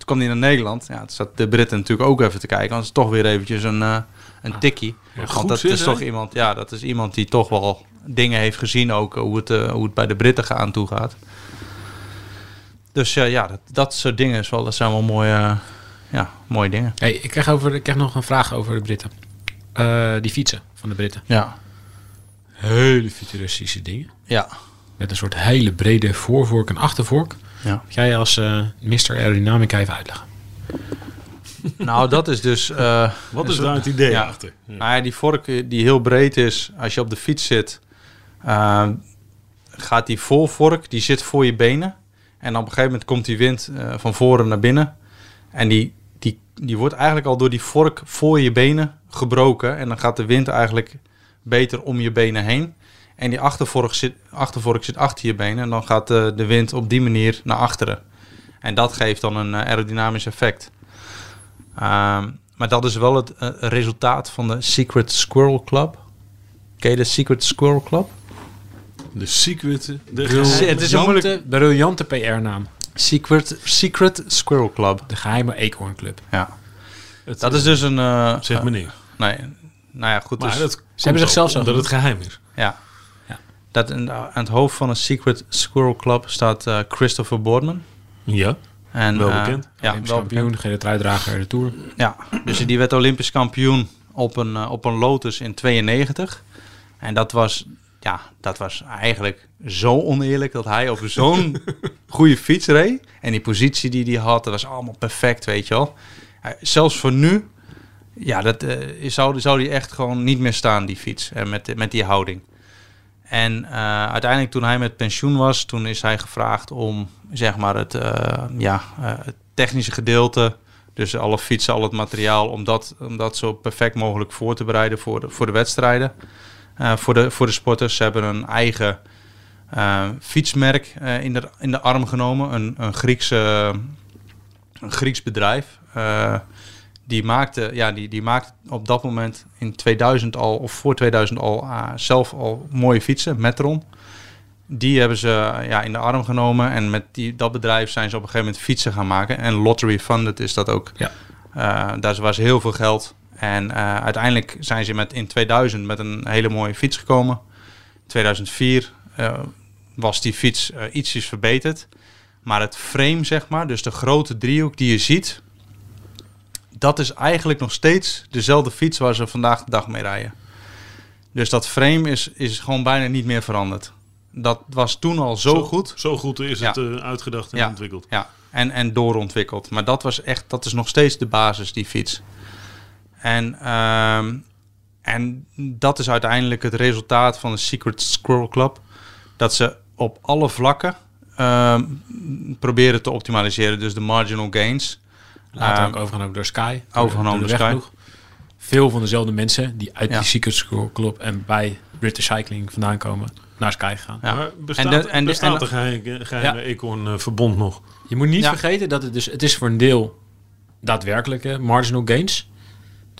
toen kwam hij naar Nederland. Ja, toen zat de Britten natuurlijk ook even te kijken. Want het is toch weer eventjes een, eh, een tikkie. Want dat is toch iemand, ja, dat is iemand die toch wel dingen heeft gezien ook. Hoe het, eh, hoe het bij de Britten aan toe gaat. Dus eh, ja, dat, dat soort dingen is wel, dat zijn wel mooie, eh, ja, mooie dingen. Hey, ik, krijg over, ik krijg nog een vraag over de Britten. Eh, die fietsen van de Britten. Ja, Hele futuristische dingen. ja, Met een soort hele brede voorvork en achtervork. Ja. Ga als eh Mr. Aerodynamica even uitleggen? Nou, dat is dus... eh, Wat is daar het idee ja. achter? Ja. Nou ja, die vork eh, die heel breed is, als je op de fiets zit, eh, gaat die voorvork, die zit voor je benen. En op een gegeven moment komt die wind eh, van voren naar binnen. En die, die, die wordt eigenlijk al door die vork voor je benen gebroken. En dan gaat de wind eigenlijk beter om je benen heen. En die achtervork zit, achtervork zit achter je benen. En dan gaat de, de wind op die manier naar achteren. En dat geeft dan een eh, aerodynamisch effect. Ehm, maar dat is wel het eh, resultaat van de Secret Squirrel Club. Ken je de Secret Squirrel Club? De secret. De Briljante- het is een moeilijk- Briljante- PR-naam. Secret, Secret Squirrel Club. De geheime eekhoornclub. Ja. Het- Dat is dus een... eh, Zeg eh, maar nee, nou ja, goed. Maar dus, dat Ze hebben zichzelf zo omdat het geheim is. ja. Dat in, aan het hoofd van een Secret Squirrel Club staat eh, Christopher Boardman. Ja. En, Wel eh, bekend. Ja, Olympisch wel kampioen, bekend. gele truidrager de Tour. Ja, dus die werd Olympisch kampioen op een, eh, op een Lotus in 92. En dat was, ja, dat was eigenlijk zo oneerlijk dat hij op zo'n goede fiets reed. En die positie die hij had, dat was allemaal perfect, weet je wel. Zelfs voor nu, ja, dat eh, zou, zou die echt gewoon niet meer staan, die fiets. En met, met die houding. En eh, uiteindelijk toen hij met pensioen was, toen is hij gevraagd om zeg maar het, eh, ja, eh, het technische gedeelte, dus alle fietsen, al het materiaal, om dat, om dat zo perfect mogelijk voor te bereiden voor de, voor de wedstrijden. Voor, de, voor de sporters. Ze hebben een eigen fietsmerk in, de, in de arm genomen. Een, een, een Grieks bedrijf. Eh, die maakte, ja, die, die maakte op dat moment in 2000 al, of voor 2000 al, ah, zelf al mooie fietsen, Metron. Die hebben ze eh, ja, in de arm genomen en met die, dat bedrijf zijn ze op een gegeven moment fietsen gaan maken. En lottery funded is dat ook. Ja. Eh, daar was heel veel geld. En eh, uiteindelijk zijn ze met, in 2000 met een hele mooie fiets gekomen. 2004 eh, was die fiets eh, ietsjes verbeterd. Maar het frame, zeg maar, dus de grote driehoek die je ziet, dat is eigenlijk nog steeds dezelfde fiets waar ze vandaag de dag mee rijden. Dus dat frame is, is gewoon bijna niet meer veranderd. Dat was toen al zo, goed. Zo goed is het eh, uitgedacht en Ja. ontwikkeld. Ja, en, en doorontwikkeld. Maar dat was echt, dat is nog steeds de basis, die fiets. En, ehm, en dat is uiteindelijk het resultaat van de Secret Squirrel Club. Dat ze op alle vlakken ehm, proberen te optimaliseren. Dus de marginal gains. Later Ehm, ook overgenomen door Sky. overgenomen door Sky. Veel van dezelfde mensen die uit Ja. die Secret School Club en bij British Cycling vandaan komen, naar Sky gegaan. Ja. Maar bestaat, En de- en de- bestaat en- de geheime, geheime eekhoorn-verbond nog? Je moet niet Ja. vergeten dat het dus, het is voor een deel daadwerkelijke marginal gains.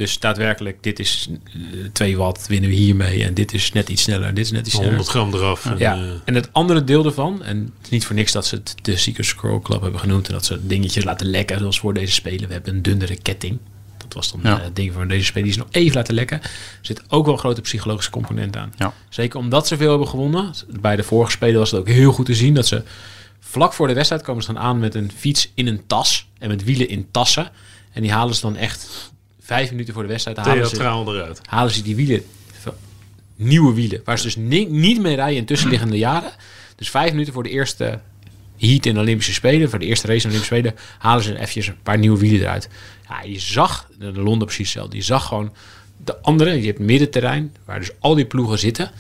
Dus daadwerkelijk, dit is eh, 2 watt, winnen we hiermee. En dit is net iets sneller, en dit is net iets sneller. 100 gram eraf. En, Ja, eh, en het andere deel ervan, en het is niet voor niks dat ze het de Secret Scroll Club hebben genoemd en dat ze dingetjes laten lekken, zoals voor deze spelen. We hebben een dunnere ketting. Dat was dan Ja. eh, het ding van deze speler die is nog even laten lekken. Er zit ook wel een grote psychologische component aan. Ja. Zeker omdat ze veel hebben gewonnen. Bij de vorige spelen was het ook heel goed te zien dat ze vlak voor de wedstrijd komen ze dan aan met een fiets in een tas en met wielen in tassen. En die halen ze dan echt vijf minuten voor de wedstrijd. Halen ze, eruit. halen ze die wielen, nieuwe wielen, waar ze dus ni- niet mee rijden in tussenliggende jaren. Dus vijf minuten voor de eerste heat in de Olympische Spelen, voor de eerste race in de Olympische Spelen, halen ze eventjes een paar nieuwe wielen eruit. Ja, je zag, de Londen precies hetzelfde, je zag gewoon de andere, je hebt middenterrein, waar dus al die ploegen zitten.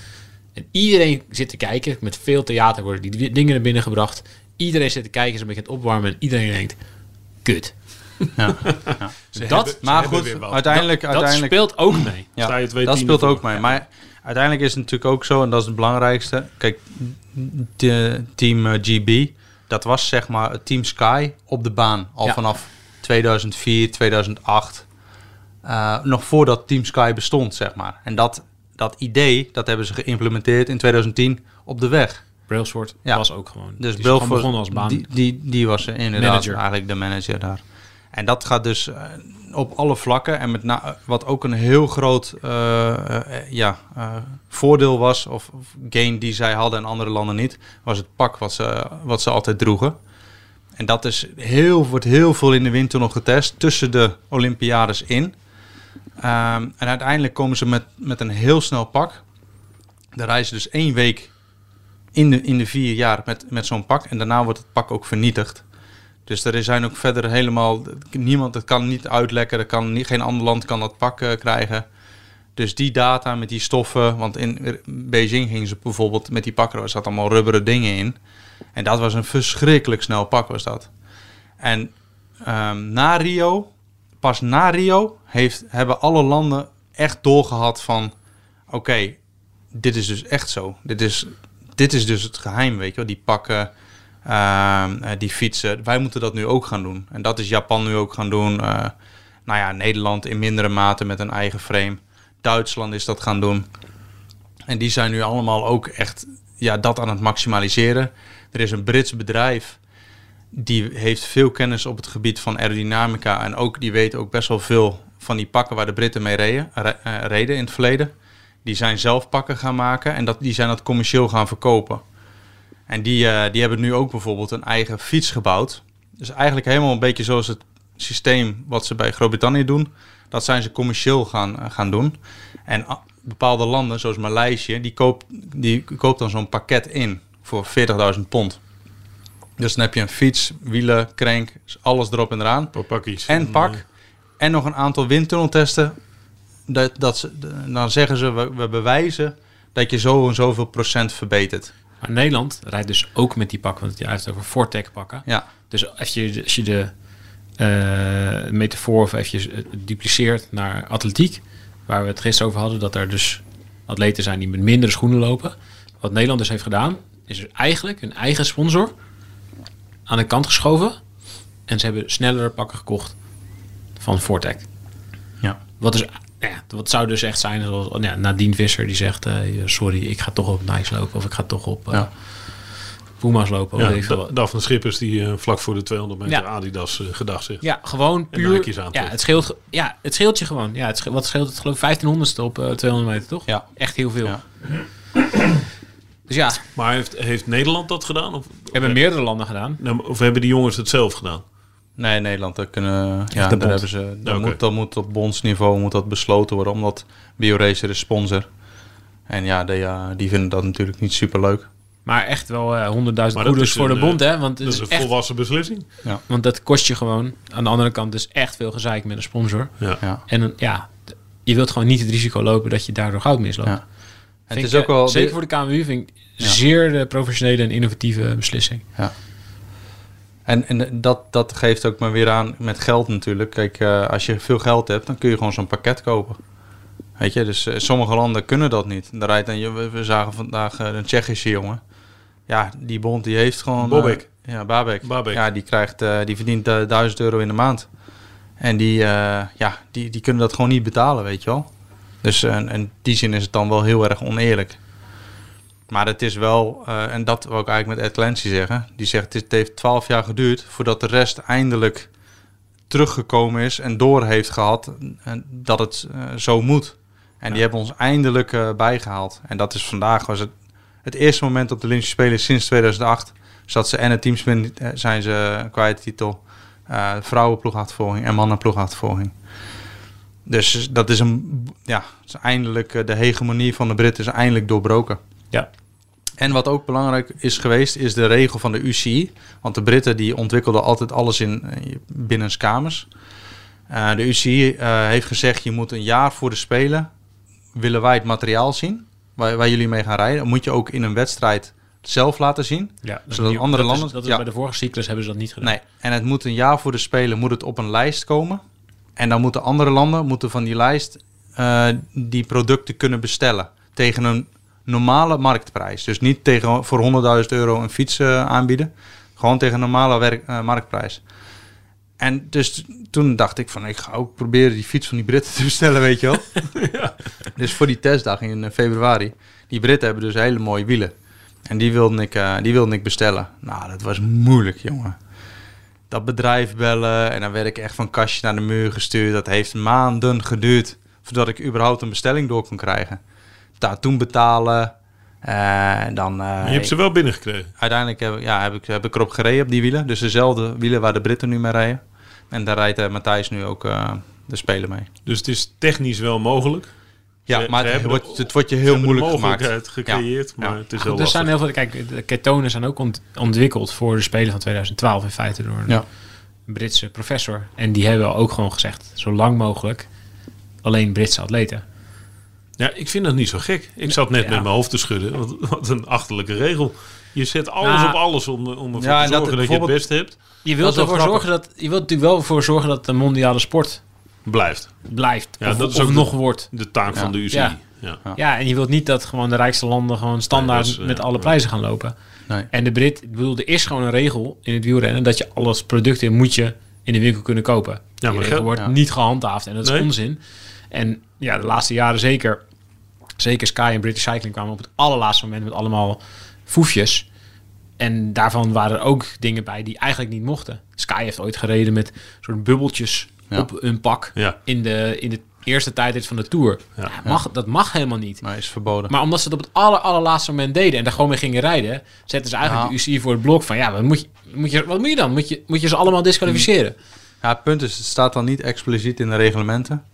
En iedereen zit te kijken, met veel theater worden die dingen naar binnen gebracht. Iedereen zit te kijken, is een beetje aan het opwarmen en iedereen denkt, kut. Ja. dat, hebben- Maar goed, wat. uiteindelijk... dat uiteindelijk speelt ook mee. Ja, Sta je twee dat speelt ook mee. Maar uiteindelijk is het natuurlijk ook zo, en dat is het belangrijkste. Kijk, de team eh, GB, dat was zeg maar het team Sky op de baan. Al Ja. vanaf 2004, 2008. eh, nog voordat Team Sky bestond, zeg maar. En dat, dat idee, dat hebben ze geïmplementeerd in 2010 op de weg. Brailsford Ja. was ook gewoon. Dus Brailsford, begonnen als baan. Die, die, die was inderdaad Manager. eigenlijk de manager daar. En dat gaat dus eh, op alle vlakken. En met wat ook een heel groot eh, eh, ja, voordeel was, of, gain die zij hadden en andere landen niet, was het pak wat ze, wat ze altijd droegen. En dat is heel, wordt heel veel in de windtunnel getest tussen de Olympiades in. Ehm, en uiteindelijk komen ze met, met een heel snel pak. Daar reizen dus één week in de, in de vier jaar met, met zo'n pak. En daarna wordt het pak ook vernietigd. Dus er zijn ook verder helemaal... Niemand, het kan niet uitlekken. Kan niet, geen ander land kan dat pak eh, krijgen. Dus die data met die stoffen... Want in Beijing gingen ze bijvoorbeeld met die pakken... Er zat allemaal rubberen dingen in. En dat was een verschrikkelijk snel pak was dat. En ehm, na Rio... Pas na Rio heeft, hebben alle landen echt doorgehad van... Oké, dit is dus echt zo. Dit is, dit is dus het geheim, weet je wel. Die pakken, ehm, eh, die fietsen. Wij moeten dat nu ook gaan doen. En dat is Japan nu ook gaan doen. Eh, nou ja, Nederland in mindere mate met een eigen frame. Duitsland is dat gaan doen. En die zijn nu allemaal ook echt ja, dat aan het maximaliseren. Er is een Brits bedrijf die heeft veel kennis op het gebied van aerodynamica. En ook, die weet ook best wel veel van die pakken waar de Britten mee reden, re- eh, reden in het verleden. Die zijn zelf pakken gaan maken en dat, die zijn dat commercieel gaan verkopen. En die, eh, die hebben nu ook bijvoorbeeld een eigen fiets gebouwd. Dus eigenlijk helemaal een beetje zoals het systeem wat ze bij Groot-Brittannië doen. Dat zijn ze commercieel gaan, eh, gaan doen. En ah, bepaalde landen, zoals Maleisië, die koopt, die koopt dan zo'n pakket in voor 40.000 pond. Dus dan heb je een fiets, wielen, crank, alles erop en eraan. Pakjes. En pak. En nog een aantal windtunneltesten. Dat, dat ze, dan zeggen ze, we, we bewijzen dat je zo en zoveel procent verbetert. Maar Nederland rijdt dus ook met die pakken, want hij heeft het over Fortec pakken. Ja, Dus als je, als je de eh, metafoor of even eh, dupliceert naar atletiek, waar we het gisteren over hadden, dat er dus atleten zijn die met mindere schoenen lopen. Wat Nederland dus heeft gedaan, is er eigenlijk hun eigen sponsor aan de kant geschoven. En ze hebben snellere pakken gekocht van Fortec. ja. Wat, is, ja, wat zou dus echt zijn, zoals ja, Nadine Visser die zegt, eh, sorry, ik ga toch op Nike lopen of ik ga toch op Ja. Puma's lopen. Ja, wat. Daphne Schippers die eh, vlak voor de 200 meter Ja. Adidas gedag zegt. Ja, gewoon puur. Ja, het scheelt, ja, het scheelt je gewoon. Ja, het scheelt, wat scheelt het? Geloof ik 1500ste op eh, 200 meter, toch? Ja. Echt heel veel. Ja. Dus ja, Maar heeft, heeft Nederland dat gedaan? Of, hebben meerdere landen gedaan. Nou, of hebben die jongens het zelf gedaan? Nee, Nederland, daar kunnen, ja, daar hebben ze, dat, Oké. moet, dat moet op bondsniveau moet dat besloten worden, omdat BioRacer is sponsor. En ja, die, ja, die vinden dat natuurlijk niet super leuk. Maar echt wel eh 100.000 Maar dat goeders is voor een, de bond, eh, hè? Want, het Dat is is een echt, volwassen beslissing. want dat kost je gewoon. Aan de andere kant dus echt veel gezeik met een sponsor. Ja. Ja. En dan, ja, je wilt gewoon niet het risico lopen dat je daardoor goud misloopt. Ja. Het Vind is ik, ook eh, wel... Zeker voor de KMU vind ik zeer de professionele en innovatieve beslissing. En, en dat, dat geeft ook maar weer aan met geld natuurlijk. Kijk, eh, als je veel geld hebt, dan kun je gewoon zo'n pakket kopen. Weet je, dus eh, sommige landen kunnen dat niet. Daar rijdt dan, we, we zagen vandaag eh, een Tsjechische jongen. Ja, die bond die heeft gewoon... Bobek. ja, Babek. Babek. Ja, die, krijgt, die verdient eh, 1000 euro in de maand. En die, ja, die, die kunnen dat gewoon niet betalen, weet je wel. Dus in die zin is het dan wel heel erg oneerlijk. Maar het is wel, eh, en dat wil ik eigenlijk met Ed Clancy zeggen. Die zegt, het heeft 12 jaar geduurd voordat de rest eindelijk teruggekomen is en door heeft gehad en dat het eh, zo moet. En die hebben ons eindelijk eh, bijgehaald. En dat is vandaag was het, het eerste moment op de Olympische Spelen sinds 2008. Zat ze en het teamsprint eh, zijn ze kwijt titel. eh vrouwenploegachtervolging en mannenploegachtervolging. Dus dat is een, ja, is eindelijk de hegemonie van de Britten is eindelijk doorbroken. Ja. En wat ook belangrijk is geweest, is de regel van de UCI. Want de Britten die ontwikkelden altijd alles in eh, binnenskamers. Eh de UCI eh, heeft gezegd, je moet een jaar voor de Spelen... willen wij het materiaal zien, waar, waar jullie mee gaan rijden. Dan moet je ook in een wedstrijd zelf laten zien. Ja, dat, Zodat andere dat landen- Is, dat is ja. bij de vorige cyclus hebben ze dat niet gedaan. Nee, en het moet een jaar voor de Spelen moet het op een lijst komen. En dan moeten andere landen moeten van die lijst die producten kunnen bestellen. Tegen een normale marktprijs. Dus niet tegen voor 100.000 euro een fiets eh, aanbieden. Gewoon tegen een normale werk, eh, marktprijs. En dus toen dacht ik van, ik ga ook proberen die fiets van die Britten te bestellen, weet je wel. Dus voor die testdag in eh, februari. Die Britten hebben dus hele mooie wielen. En die wilde ik, die wilde ik bestellen. Nou, dat was moeilijk, jongen. Dat bedrijf bellen en dan werd ik echt van kastje naar de muur gestuurd. Dat heeft maanden geduurd voordat ik überhaupt een bestelling door kon krijgen. Daar toen betalen. eh, en dan, eh, Maar je hebt ze wel binnengekregen. uiteindelijk heb, ik- ja, heb, ik, heb ik erop gereden op die wielen. Dus dezelfde wielen waar de Britten nu mee rijden. En daar rijdt eh, Matthijs nu ook eh, de Spelen mee. Dus het is technisch wel mogelijk. Ja, Ze- maar ze het hebben wordt, het wordt je heel de moeilijk gemaakt. mogelijkheid gecreëerd, maar Ja. het is heel er zijn heel veel. Kijk, de ketonen zijn ook ont- ontwikkeld voor de Spelen van 2012 in feite door een Ja. Britse professor. En die hebben ook gewoon gezegd: zo lang mogelijk alleen Britse atleten. Ja, ik vind dat niet zo gek. Ik zat net Ja. met mijn hoofd te schudden. Wat, wat een achterlijke regel. Je zet alles Nou, op alles om, om ervoor ja, te dat zorgen dat, je het beste hebt. Je wilt ervoor grappig. zorgen dat je wilt natuurlijk wel voor zorgen dat de mondiale sport Blijft. blijft Ja, of, dat is ook de- nog wordt. De taak Ja. van de UCI. Ja. Ja. Ja, en je wilt niet dat gewoon de rijkste landen gewoon standaard Nee, dat is, met alle ja. prijzen gaan lopen. Nee. En de Brit, ik bedoel, er is gewoon een regel in het wielrennen dat je alles producten moet je in de winkel kunnen kopen. Die maar regel gel- wordt ja. niet gehandhaafd en dat is Nee. onzin. En ja, de laatste jaren zeker, zeker Sky en British Cycling kwamen op het allerlaatste moment met allemaal foefjes. En daarvan waren er ook dingen bij die eigenlijk niet mochten. Sky heeft ooit gereden met soort bubbeltjes Ja. op een pak Ja. in, de, in de eerste tijdrit van de Tour. Ja. Mag, Dat mag helemaal niet. Maar is verboden. Maar omdat ze het op het aller, allerlaatste moment deden en daar gewoon mee gingen rijden, zetten ze eigenlijk de UCI voor het blok van ja, wat moet je, moet je, wat moet je dan? Moet je, moet je ze allemaal disqualificeren? Ja, het punt is, het staat dan niet expliciet in de reglementen.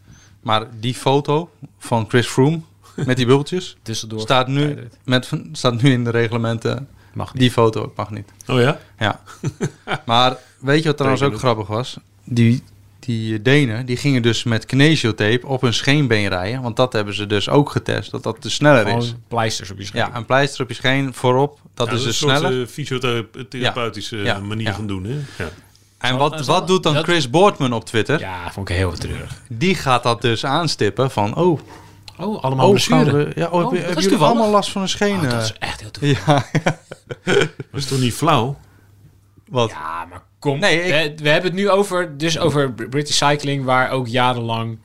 Maar die foto van Chris Froome met die bubbeltjes Tussendoor. staat nu, met, staat nu in de reglementen. Mag niet. Die foto mag niet. Oh ja? Ja. maar weet je wat trouwens ook grappig was? Die, die Denen die gingen dus met kinesiotape op hun scheenbeen rijden. Want dat hebben ze dus ook getest. Dat dat dus sneller is. Gewoon pleisters op je scheen. Ja, een pleister op je scheen voorop. Dat Ja, is dus een soort sneller. eh, fysiotherapeutische Ja. manier Ja. van doen. Hè? En wat, wat doet dan Chris Boardman op Twitter? Ja, vond ik heel treurig. Die gaat dat dus aanstippen van... Oh, Oh, allemaal oh, we, ja, oh, Oh, heb- hebben jullie allemaal last van een scheen? Oh, dat is echt heel toevallig. Ja, Dat is toch niet flauw? wat? Ja, maar kom. Nee, ik- we, we hebben het nu over, dus over Br- British Cycling, waar ook jarenlang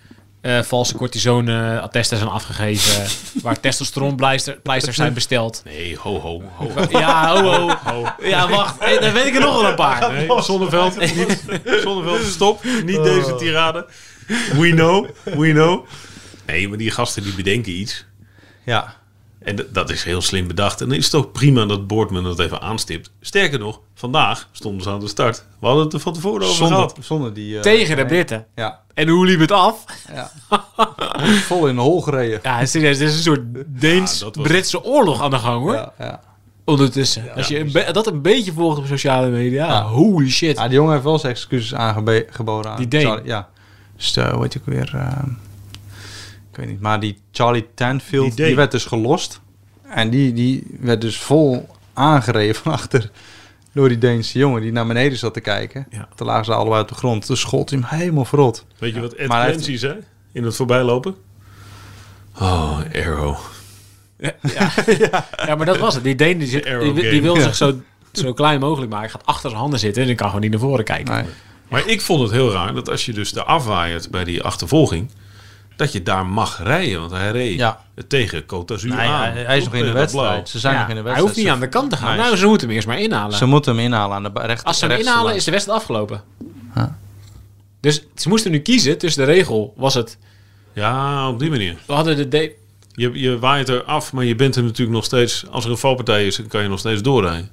eh, valse cortisone-attesten zijn afgegeven, waar testosteronpleisters zijn besteld. Nee, ho, ho, ho. Ja, ho, ho. Ja, wacht. Hey, dan weet ik er nog wel een paar. Nee, Zonneveld, niet, Zonneveld, stop. Niet deze tirade. We know, we know. Nee, maar die gasten die bedenken iets. Ja. En dat is heel slim bedacht. En dan is het ook prima dat Boardman dat even aanstipt. Sterker nog, vandaag stonden ze aan de start. We hadden het er van tevoren over Zonder, gehad. zonder die... eh, Tegen de Britten. Ja, En hoe liep het af? ja. Vol in de hol gereden. Ja, serieus. Dit is een soort Deens-Britse oorlog aan de gang, hoor. Ja, ja. Ondertussen. Als je een dat een beetje volgt op sociale media, Ja. holy shit. Ja, die jongen heeft wel zijn excuses aangeboden aan Die Deen. Ja. Dus, eh, hoe heet hij ook weer? ehm, ik weet niet. Maar die Charlie Tanfield, Die die, werd dus gelost. En die, die werd dus vol aangereden van achter door die Deense jongen die naar beneden zat te kijken. Ja. Toen lagen ze allebei op de grond. Toen schold hij hem helemaal verrot. Weet je wat Ed Maar zei in het voorbijlopen? Oh, Arrow. Ja, maar dat was het. Die Deen die, zit, die, wil Ja. zich zo, zo klein mogelijk maken. Gaat achter zijn handen zitten en dan kan gewoon niet naar voren kijken. Nee. Maar ik vond het heel raar dat als je dus de afwaaiert bij die achtervolging, dat je daar mag rijden. Want hij reed Ja. tegen Côte d'Azur Nee, aan. hij, hij is nog in de blauw. wedstrijd. Ze zijn Ja, nog in de hij wedstrijd. hoeft niet aan de kant te gaan. Nee, nou, ze moeten hem eerst maar inhalen. Ze moeten hem inhalen aan de rechter. Als ze hem inhalen, is de wedstrijd afgelopen. Dus ze moesten nu kiezen tussen de regel. Was het, Ja, op die manier. we hadden de... de Je, je waait er af, maar je bent er natuurlijk nog steeds... Als er een valpartij is, dan kan je nog steeds doorrijden.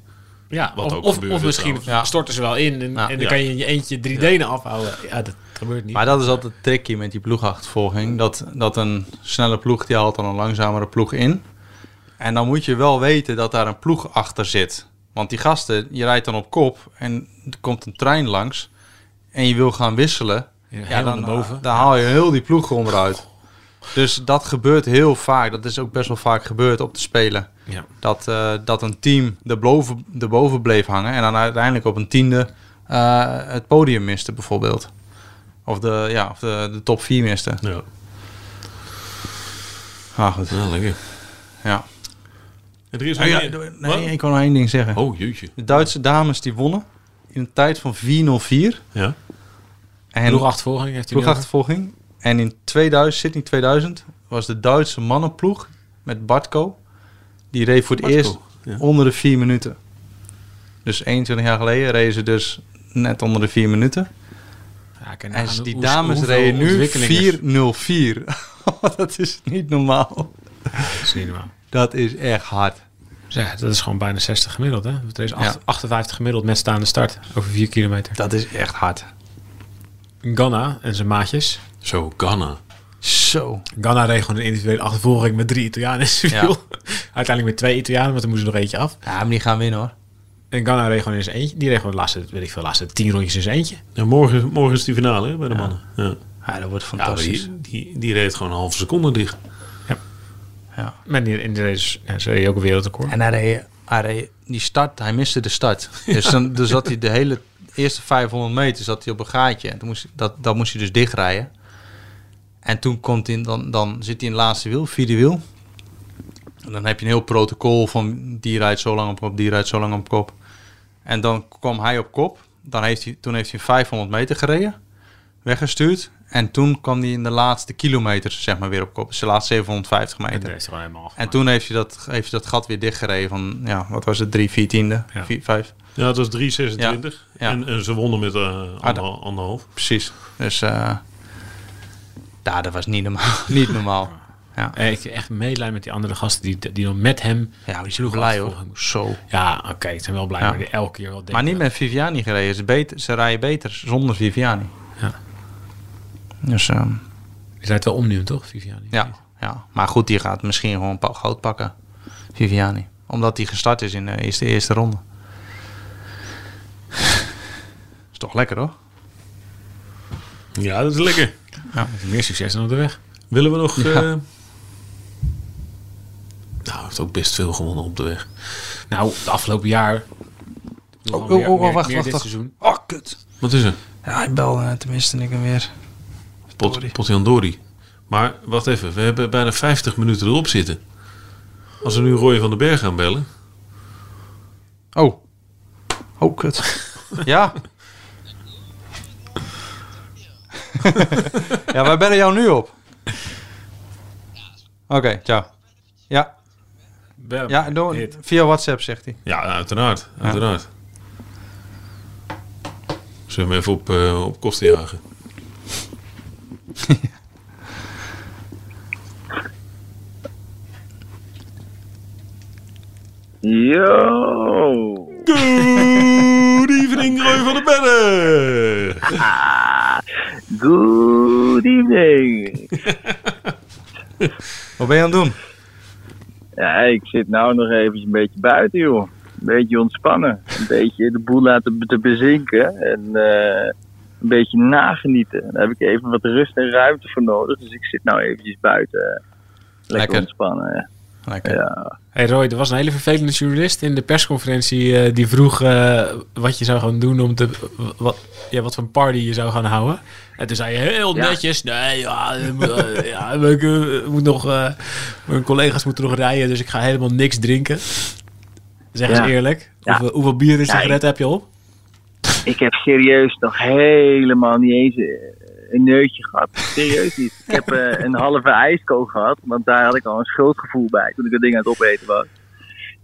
ja, Wat of, ook of, misschien. Ja. storten ze wel in en, dan Ja. kan je in je eentje drie denen afhouden. Ja, dat gebeurt niet. Maar dat is altijd tricky met die ploegachtervolging. Dat, dat een snelle ploeg, die haalt dan een langzamere ploeg in. En dan moet je wel weten dat daar een ploeg achter zit. Want die gasten, je rijdt dan op kop en er komt een trein langs. En je wil gaan wisselen. Ja, dan, boven. dan haal je heel die ploeg onderuit. Dus dat gebeurt heel vaak. Dat is ook best wel vaak gebeurd op de Spelen. Ja. Dat, eh, dat een team erboven, erboven bleef hangen en dan uiteindelijk op een tiende eh, het podium miste bijvoorbeeld. Of de, ja, of de, de top 4 miste. Ja, Ah, goed. ja lekker. Ja. En er is Oh, ja, meer- nee, Wat? ik wil nog één ding zeggen. Oh, jeetje. De Duitse dames die wonnen in een tijd van 4.04. Ja. En Ploegachtervolging heeft nu ploegachtervolging. En in 2000, Sydney 2000 was de Duitse mannenploeg met Bartko. Die reed voor het Bartko, eerst ja. onder de 4 minuten. Dus 21 jaar geleden reden ze dus net onder de 4 minuten. En die hoe- dames nu ontwikkeling er- 404. dat is niet normaal. Dat is niet normaal. Dat is echt hard. Ja, dat is gewoon bijna 60 gemiddeld. Hè? Het is acht- Ja. 58 gemiddeld met staande start over 4 kilometer. Dat is echt hard. Ghana en zijn maatjes. Zo, Ghana. Zo. Ghana reed gewoon een individuele achtervolging met drie Italianen in Ja. Uiteindelijk met twee Italianen, want er moesten er nog eentje af. Ja, maar die gaan winnen hoor. En Ghana reed gewoon in zijn eentje. Die reed gewoon de laatste, weet ik veel, laatste tien rondjes in zijn eentje. Ja, morgen, morgen is die finale hè, bij de mannen. Ja. Ja, dat wordt Ja, fantastisch. die, die, die reed gewoon een halve seconde dicht. Ja. Maar die, in de race, ja, ze reed ook een wereldrecord. En hij reed, hij reed die start, hij miste de start. Dus dan dus zat hij de hele eerste 500 meter zat hij op een gaatje. En toen moest, dat, dat moest hij dus dichtrijden. En toen komt hij, dan, dan zit hij in het laatste wiel, vierde wiel. En dan heb je een heel protocol van die rijdt zo lang op kop, die rijdt zo lang op kop. En dan kwam hij op kop. Dan heeft hij, toen heeft hij 500 meter gereden, weggestuurd. En toen kwam hij in de laatste kilometers zeg maar weer op kop. Dus de laatste 750 En meter. helemaal En toen heeft hij dat, heeft hij dat gat weer dichtgereden van, ja, wat was het, drie, vier tiende, Ja. vier, vijf. Ja, het was 3,26. Ja. Ja. En, en ze wonnen met eh dat- anderhal- anderhalf. Precies. Dus, eh ja, dat was niet normaal. niet normaal. Ja, Eh, Ik echt medelijden met die andere gasten die, die dan met hem... ja die zijn blij hoor. Zo. Ja, oké, ik ben wel blij, Ja. maar die elke keer wel denken. Maar niet met Viviani gereden. Ze, beter, ze rijden beter zonder Viviani. Ja. Dus, ehm, Die rijdt wel om nu, toch, Viviani? ja, ja. Maar goed, die gaat misschien gewoon pa- goud pakken. Viviani. Omdat hij gestart is in de eerste, eerste ronde. Is toch lekker hoor? Ja, dat is lekker. Meer succes dan op de weg. Willen we nog... Ja. eh, nou, hij heeft ook best veel gewonnen op de weg. Nou, het afgelopen jaar... Oh, oh, oh, meer, wacht, wacht, seizoen. Oh, kut. Wat is er? Ja, ik bel eh, tenminste ik hem weer. Pot, Potjandori. Maar wacht even, we hebben bijna 50 minuten erop zitten. Als we nu Roy van den Berg gaan bellen. Oh. Oh, kut. ja. ja, wij bellen jou nu op. Oké, ciao. Ja, Ja door, Hit. via WhatsApp zegt hij. Ja, uiteraard. uiteraard. Zullen we hem even op, eh, op kosten jagen? Yo! Good evening, Roy van den Berg! Good evening! Wat ben je aan het doen? Ja, ik zit nou nog even een beetje buiten, joh. Een beetje ontspannen. Een beetje de boel laten te bezinken. En eh, een beetje nagenieten. Daar heb ik even wat rust en ruimte voor nodig. Dus ik zit nou eventjes buiten. Lekker, Lekker. ontspannen. Ja. Lekker. ja. Hey Roy, er was een hele vervelende journalist in de persconferentie eh, die vroeg eh, wat je zou gaan doen om te. Wat, ja, wat voor een party je zou gaan houden. En toen zei je heel Ja. netjes: nee, ja, ik moet, eh, ja, ik moet nog. eh, mijn collega's moeten nog rijden, dus ik ga helemaal niks drinken. Zeg eens Ja. eerlijk. Ja. Hoeveel, hoeveel bier en Ja, sigaretten heb je op? Ik heb serieus nog helemaal niet eens een neutje gehad. Serieus niet. Ik heb eh, een halve ijskool gehad, want daar had ik al een schuldgevoel bij toen ik dat ding aan het opeten was.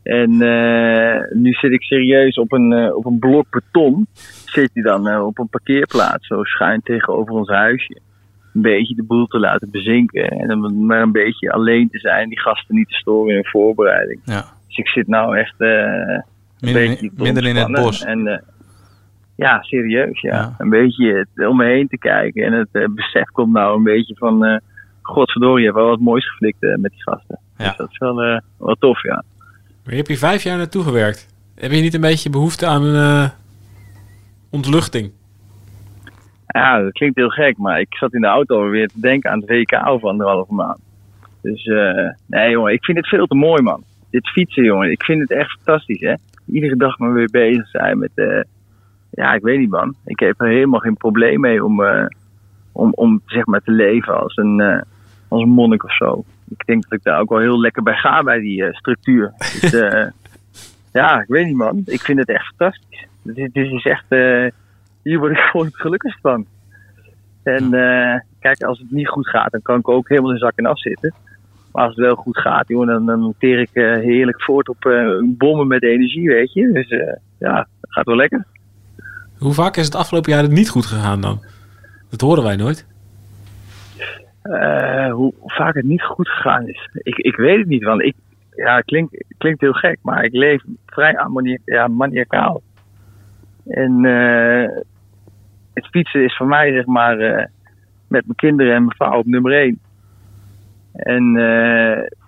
En eh, nu zit ik serieus op een, eh, op een blok beton. Zit hij dan op een parkeerplaats, zo schuin tegenover ons huisje. Een beetje de boel te laten bezinken. En dan maar een beetje alleen te zijn, die gasten niet te storen in hun voorbereiding. Ja. Dus ik zit nou echt een Midden, beetje in, het bos. En, ja, serieus, ja. Ja. Een beetje het, om me heen te kijken. En het eh, besef komt nou een beetje van... eh Godverdorie, je hebt wel wat moois geflikt eh, met die gasten. Ja. Dus dat is wel, eh, wel tof, ja. Maar je hebt hier vijf jaar naartoe gewerkt. Heb je niet een beetje behoefte aan een eh, ontluchting? Ja, dat klinkt heel gek, maar ik zat in de auto weer te denken aan het WK over anderhalve maand. Dus eh, nee jongen, ik vind het veel te mooi man. Dit fietsen jongen, ik vind het echt fantastisch hè. Iedere dag maar weer bezig zijn met, eh, ja ik weet niet man. Ik heb er helemaal geen probleem mee om, eh, om, om zeg maar te leven als een, eh, als een monnik of zo. Ik denk dat ik daar ook wel heel lekker bij ga bij die eh, structuur. Dus ja, ik weet niet man. Ik vind het echt fantastisch. Dit, dit is echt, hier word ik gewoon het gelukkigst van. En kijk, als het niet goed gaat, dan kan ik ook helemaal in zak en af zitten. Maar als het wel goed gaat, joh, dan, dan ik heerlijk voort op bommen met energie, weet je. Dus ja, gaat wel lekker. Hoe vaak is het afgelopen jaar niet goed gegaan dan? Dat horen wij nooit. Eh, hoe vaak het niet goed gegaan is. Ik, ik weet het niet, want ik, ja, klinkt, klinkt heel gek, maar ik leef vrij ja, maniacaal. En eh, het fietsen is voor mij, zeg maar, eh, met mijn kinderen en mijn vrouw op nummer één. En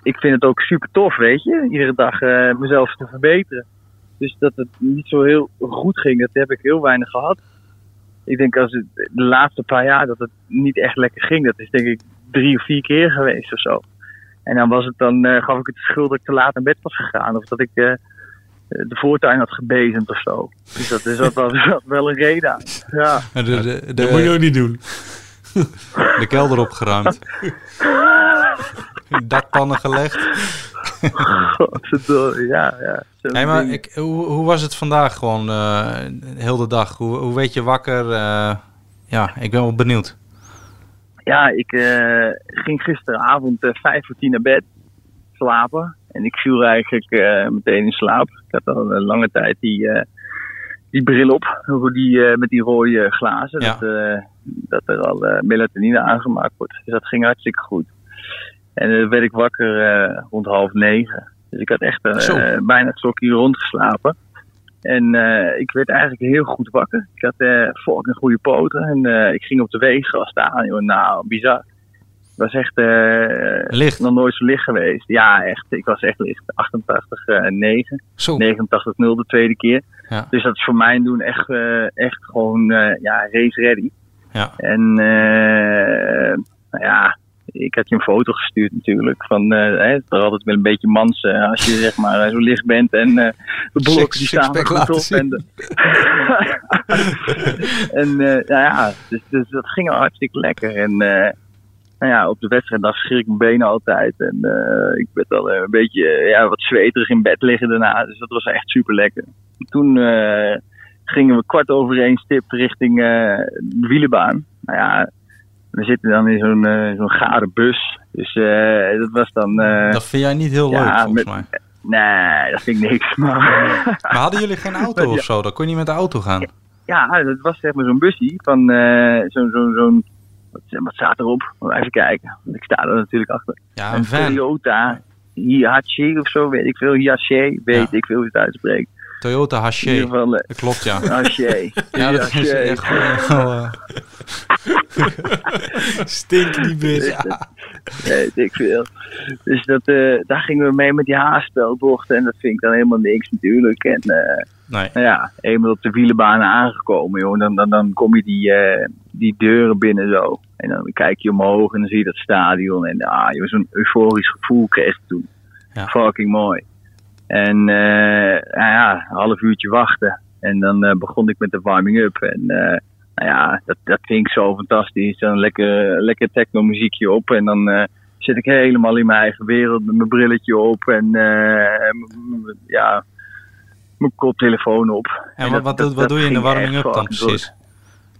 ik vind het ook super tof, weet je, iedere dag mezelf te verbeteren. Dus dat het niet zo heel goed ging, dat heb ik heel weinig gehad. Ik denk als het de laatste paar jaar dat het niet echt lekker ging, dat is denk ik drie of vier keer geweest of zo. En dan was het dan, eh, gaf ik het de schuld dat ik te laat naar bed was gegaan. Of dat ik eh, de voortuin had gebezemd of zo. Dus dat is dat was, dat wel een reden aan. Ja. De, de, de, Dat moet je ook niet doen. de kelder opgeruimd. Dakpannen gelegd. Ja, ja. Hey, maar ik, hoe, hoe was het vandaag gewoon eh heel de dag? Hoe, hoe weet je wakker? Eh, ja, ik ben wel benieuwd. Ja, ik eh, ging gisteravond vijf voor tien naar bed slapen. En ik viel eigenlijk meteen in slaap. Ik had al een lange tijd die, die bril op, die, met die rode glazen. Ja. Dat, dat er al melatonine aangemaakt wordt. Dus dat ging hartstikke goed. En dan werd ik wakker eh, rond half negen. Dus ik had echt Zo. bijna het klokje rondgeslapen. En eh, ik werd eigenlijk heel goed wakker. Ik had eh fucking goede poten. En ik ging op de weegschaal staan. Joh. Nou, bizar. Het was echt Licht. nog nooit zo licht geweest. Ja, echt. Ik was echt licht. 88, eh 9. Zo. 89, 0 de tweede keer. Ja. Dus dat is voor mijn doen echt, echt gewoon ja, race ready. Ja. En eh, nou ja, ik had je een foto gestuurd natuurlijk. Van, eh hè, toch altijd wel een beetje mans eh, als je zeg maar eh, zo licht bent. En de blokken die staan er goed op. En, de- en nou ja, dus, dus dat ging al hartstikke lekker. En nou ja, op de wedstrijd dan schrik ik mijn benen altijd. En ik werd wel een beetje ja, wat zweterig in bed liggen daarna. Dus dat was echt super lekker. Toen gingen we kwart over één stipt richting de wielenbaan. Nou ja, we zitten dan in zo'n eh, zo'n gare bus. Dus eh, dat was dan... eh, Dat vind jij niet heel Ja, leuk, volgens met- mij. nee, dat vind ik niks. Maar Maar hadden jullie geen auto of zo? Dan kon je niet met de auto gaan. ja, dat was zeg maar zo'n busje van zo'n... zo'n zo'n wat, wat staat erop? Even kijken. Want Ik sta er natuurlijk achter. Ja, een van. Toyota Hiace of zo, weet ik veel. Hiace, weet Ja. ik veel hoe je het uitspreekt. Toyota Haché. Dat klopt, ja. Hache. Ja, dat is echt gewoon... Stink die bus. Weet ik veel. Dus dat, eh, daar gingen we mee met die haarspelbochten. En dat vind ik dan helemaal niks natuurlijk. En eh, nee. nou ja, eenmaal op de wielenbaan aangekomen, joh, dan, dan, dan kom je die, eh, die deuren binnen zo. En dan kijk je omhoog en dan zie je dat stadion. En ah, joh, zo'n euforisch gevoel kreeg toen. Ja. Fucking mooi. En nou ja, een half uurtje wachten. En dan begon ik met de warming-up. En nou ja, dat, dat vind ik zo fantastisch. Dan lekker, lekker techno muziekje op. En dan eh, zit ik helemaal in mijn eigen wereld met mijn brilletje op. En eh, ja, mijn koptelefoon op. En wat, dat- wat, doe je in de warming-up dan precies?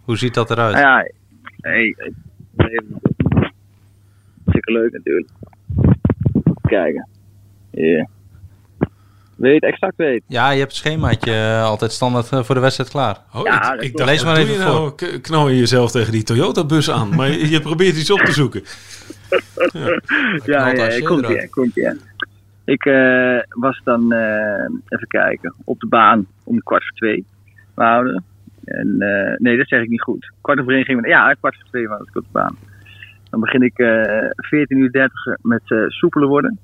Hoe ziet dat eruit? Nou ja, hey, leuk natuurlijk. Kijken. Ja. Wil je het exact weten? Ja, je hebt het schemaatje eh, altijd standaard eh, voor de wedstrijd klaar. Oh, Ja, ik, dacht, Lees maar even je nou? K- Knal je jezelf tegen die Toyota-bus aan. Maar je, je probeert iets op te zoeken. Ja, ja, als je komt ie, komt ie. Ik eh, was dan, eh, even kijken, op de baan om kwart voor twee. We houden. En, eh, nee, dat zeg ik niet goed. Kwart over één gingen we, ja, kwart voor twee was ik op de baan. Dan begin ik eh 14 uur 30 met eh soepeler worden.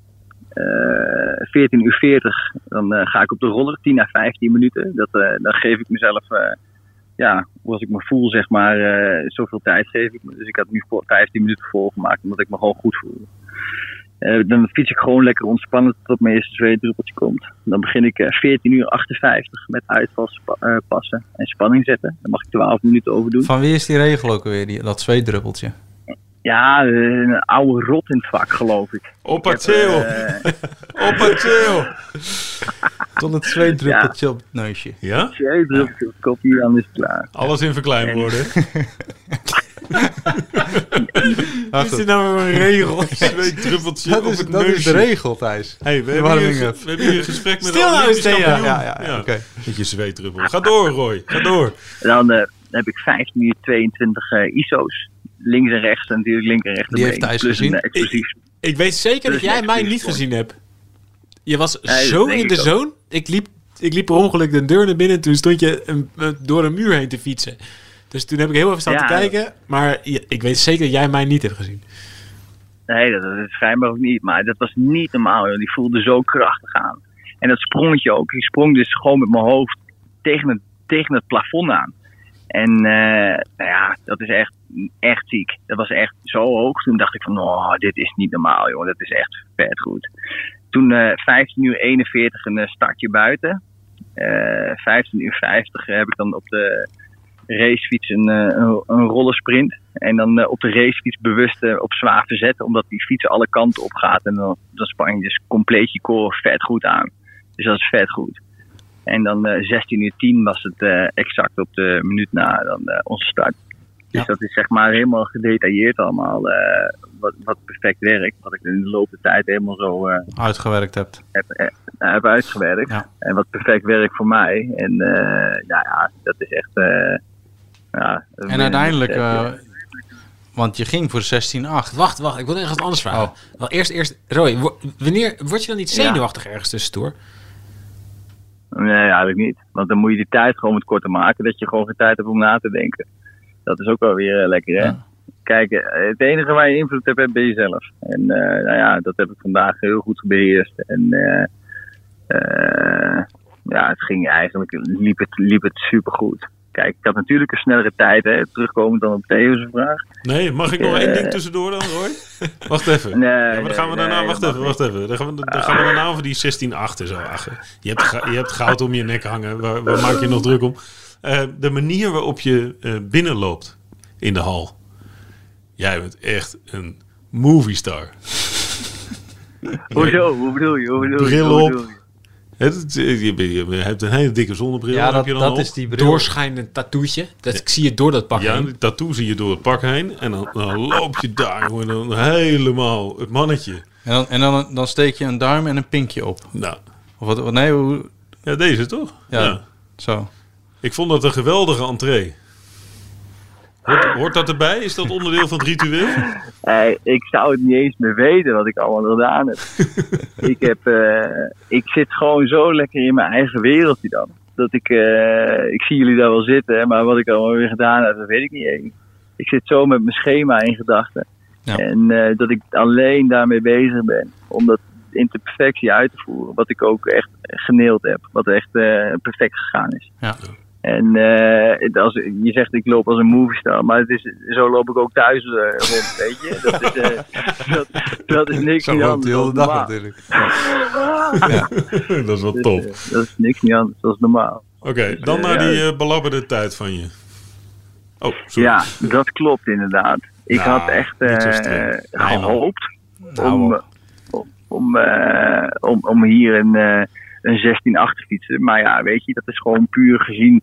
Eh 14 uur 40, dan eh, ga ik op de roller, 10 à 15 minuten. Dat, eh, dan geef ik mezelf, eh, ja, hoe als ik me voel, zeg maar, zoveel tijd geef ik. Dus ik had nu voor 15 minuten volgemaakt, omdat ik me gewoon goed voelde. Eh, dan fiets ik gewoon lekker ontspannen tot mijn eerste zweetdruppeltje komt. Dan begin ik eh 14 uur 58 met uitvalpassen en spanning zetten. Dan mag ik 12 minuten overdoen. Van wie is die regel ook weer, die, dat zweetdruppeltje? Ja, een oude rot in het vak, geloof ik. Oppa heb, chill. eh, Oppa chill. Tot het zweetdruppeltje op het neusje. Ja? zweetdruppeltje op het kopje, dan is het klaar. Alles in verkleinwoorden. Wacht, Is dit nou weer een regel? Twee druppeltjes dat op is, het dat is neusje. de regel, Thijs. Hey, we, hebben hier, een- up. we hebben hier een gesprek met Stil de nou eens, Thea. Ja, ja, ja, oké. Met je zweetdruppel. Ga door, Roy. Ga door. Dan eh, heb ik 15 uur 22 eh, ISO's. Links en rechts en natuurlijk linker en rechter. Die heeft Thijs plus gezien. Een explosief. Ik weet zeker dat jij mij niet gezien hebt. Je was Nee, zo in de ik zone. Ik liep, ik liep per ongeluk de deur naar binnen. Toen stond je een, een- door een muur heen te fietsen. Dus toen heb ik heel even staan Ja. te kijken. Maar ik weet zeker dat jij mij niet hebt gezien. Nee, dat, dat is schijnbaar ook niet. Maar dat was niet normaal. Joh. Die voelde zo krachtig aan. En dat sprongetje ook. Ik sprong dus gewoon met mijn hoofd tegen het, tegen het plafond aan. En eh, nou ja, dat is echt, echt ziek. Dat was echt zo hoog. Toen dacht ik van, oh, dit is niet normaal, joh. Dat is echt vet goed. Toen eh 15 uur 41 een eh, startje buiten. Eh 15 uur 50 heb ik dan op de racefiets een, een, een rollersprint. En dan op de racefiets bewust op zwaar verzetten, omdat die fiets alle kanten op gaat. En dan, dan span je dus compleet je core vet goed aan. Dus dat is vet goed. En dan eh 16 uur 10 was het eh, exact op de minuut na dan, eh, onze start. Dus Ja. dat is zeg maar helemaal gedetailleerd allemaal. eh, wat, wat perfect werkt. Wat ik in de loop der tijd helemaal zo eh, Uitgewerkt hebt. heb, eh, heb uitgewerkt. Ja. En wat perfect werkt voor mij. En eh, nou ja, dat is echt. eh, ja, En uiteindelijk, eh, eh, want je ging voor 16-8. Wacht, wacht. Ik wil nog wat anders vragen. Oh. Wel, eerst, eerst, Roy, wanneer word je dan niet Ja. zenuwachtig ergens tussendoor? Nee, eigenlijk niet. Want dan moet je die tijd gewoon wat korter maken. Dat je gewoon geen tijd hebt om na te denken. Dat is ook wel weer eh, lekker, hè? Ja. Kijk, eh, het enige waar je invloed op hebt, ben jezelf. En eh, nou ja, dat heb ik vandaag heel goed beheerst. En eh, eh, ja, het ging eigenlijk, liep het, liep het supergoed. Kijk, ik had natuurlijk een snellere tijd, hè? Terugkomend dan op Theo's vraag. Nee, mag ik nog Eh, één ding tussendoor dan, Roy? Wacht even. Nee, Ja, maar dan gaan we nee, daarna, nee, wacht even, wacht even. Dan gaan we, dan gaan we daarna over die 16 en zo. Ach, je, hebt, je hebt goud om je nek hangen. Waar, waar maak je nog druk om? Eh, de manier waarop je eh, binnenloopt in de hal. Jij bent echt een movie star. Hoezo? Hoe bedoel je? Hoe bedoel je? Bril Hoe op. Het, je, hebt een hele dikke zonnebril. Ja, heb dat, je dan dat is die bril. Doorschijnend tattoetje. Dat, Ik zie je door dat pak Ja, heen. die tattoo zie je door het pak heen. En dan, dan loop je daar gewoon dan helemaal het mannetje. En, dan, en dan, dan steek je een duim en een pinkje op. Nou, Of wat, nee, hoe, ja, deze toch? Ja. zo. Ik vond dat een geweldige entree. Hoort, hoort dat erbij? Is dat onderdeel van het ritueel? Eh, ik zou het niet eens meer weten wat ik allemaal gedaan heb. ik, heb eh, ik zit gewoon zo lekker in mijn eigen wereldje dan. Dat ik, eh, ik zie jullie daar wel zitten, maar wat ik allemaal weer gedaan heb, dat weet ik niet eens. Ik zit zo met mijn schema in gedachten. Ja. En dat ik alleen daarmee bezig ben. Om dat in de perfectie uit te voeren. Wat ik ook echt geneeld heb. Wat echt perfect gegaan is. Ja. En eh, als, je zegt ik loop als een moviestar, maar het is, zo loop ik ook thuis eh, rond, weet je. Dat is, eh, dat, dat is niks Zo loopt hele dag normaal. natuurlijk. dat is wel Dus, top. dat is niks niet anders dan normaal. Oké, dan naar die belabberde tijd van je. Oh, sorry. Ja, dat klopt inderdaad. Ik Nou, had echt gehoopt Nou, om, om, om, om, om hier een, een 16-8 te fietsen. Maar ja, weet je, dat is gewoon puur gezien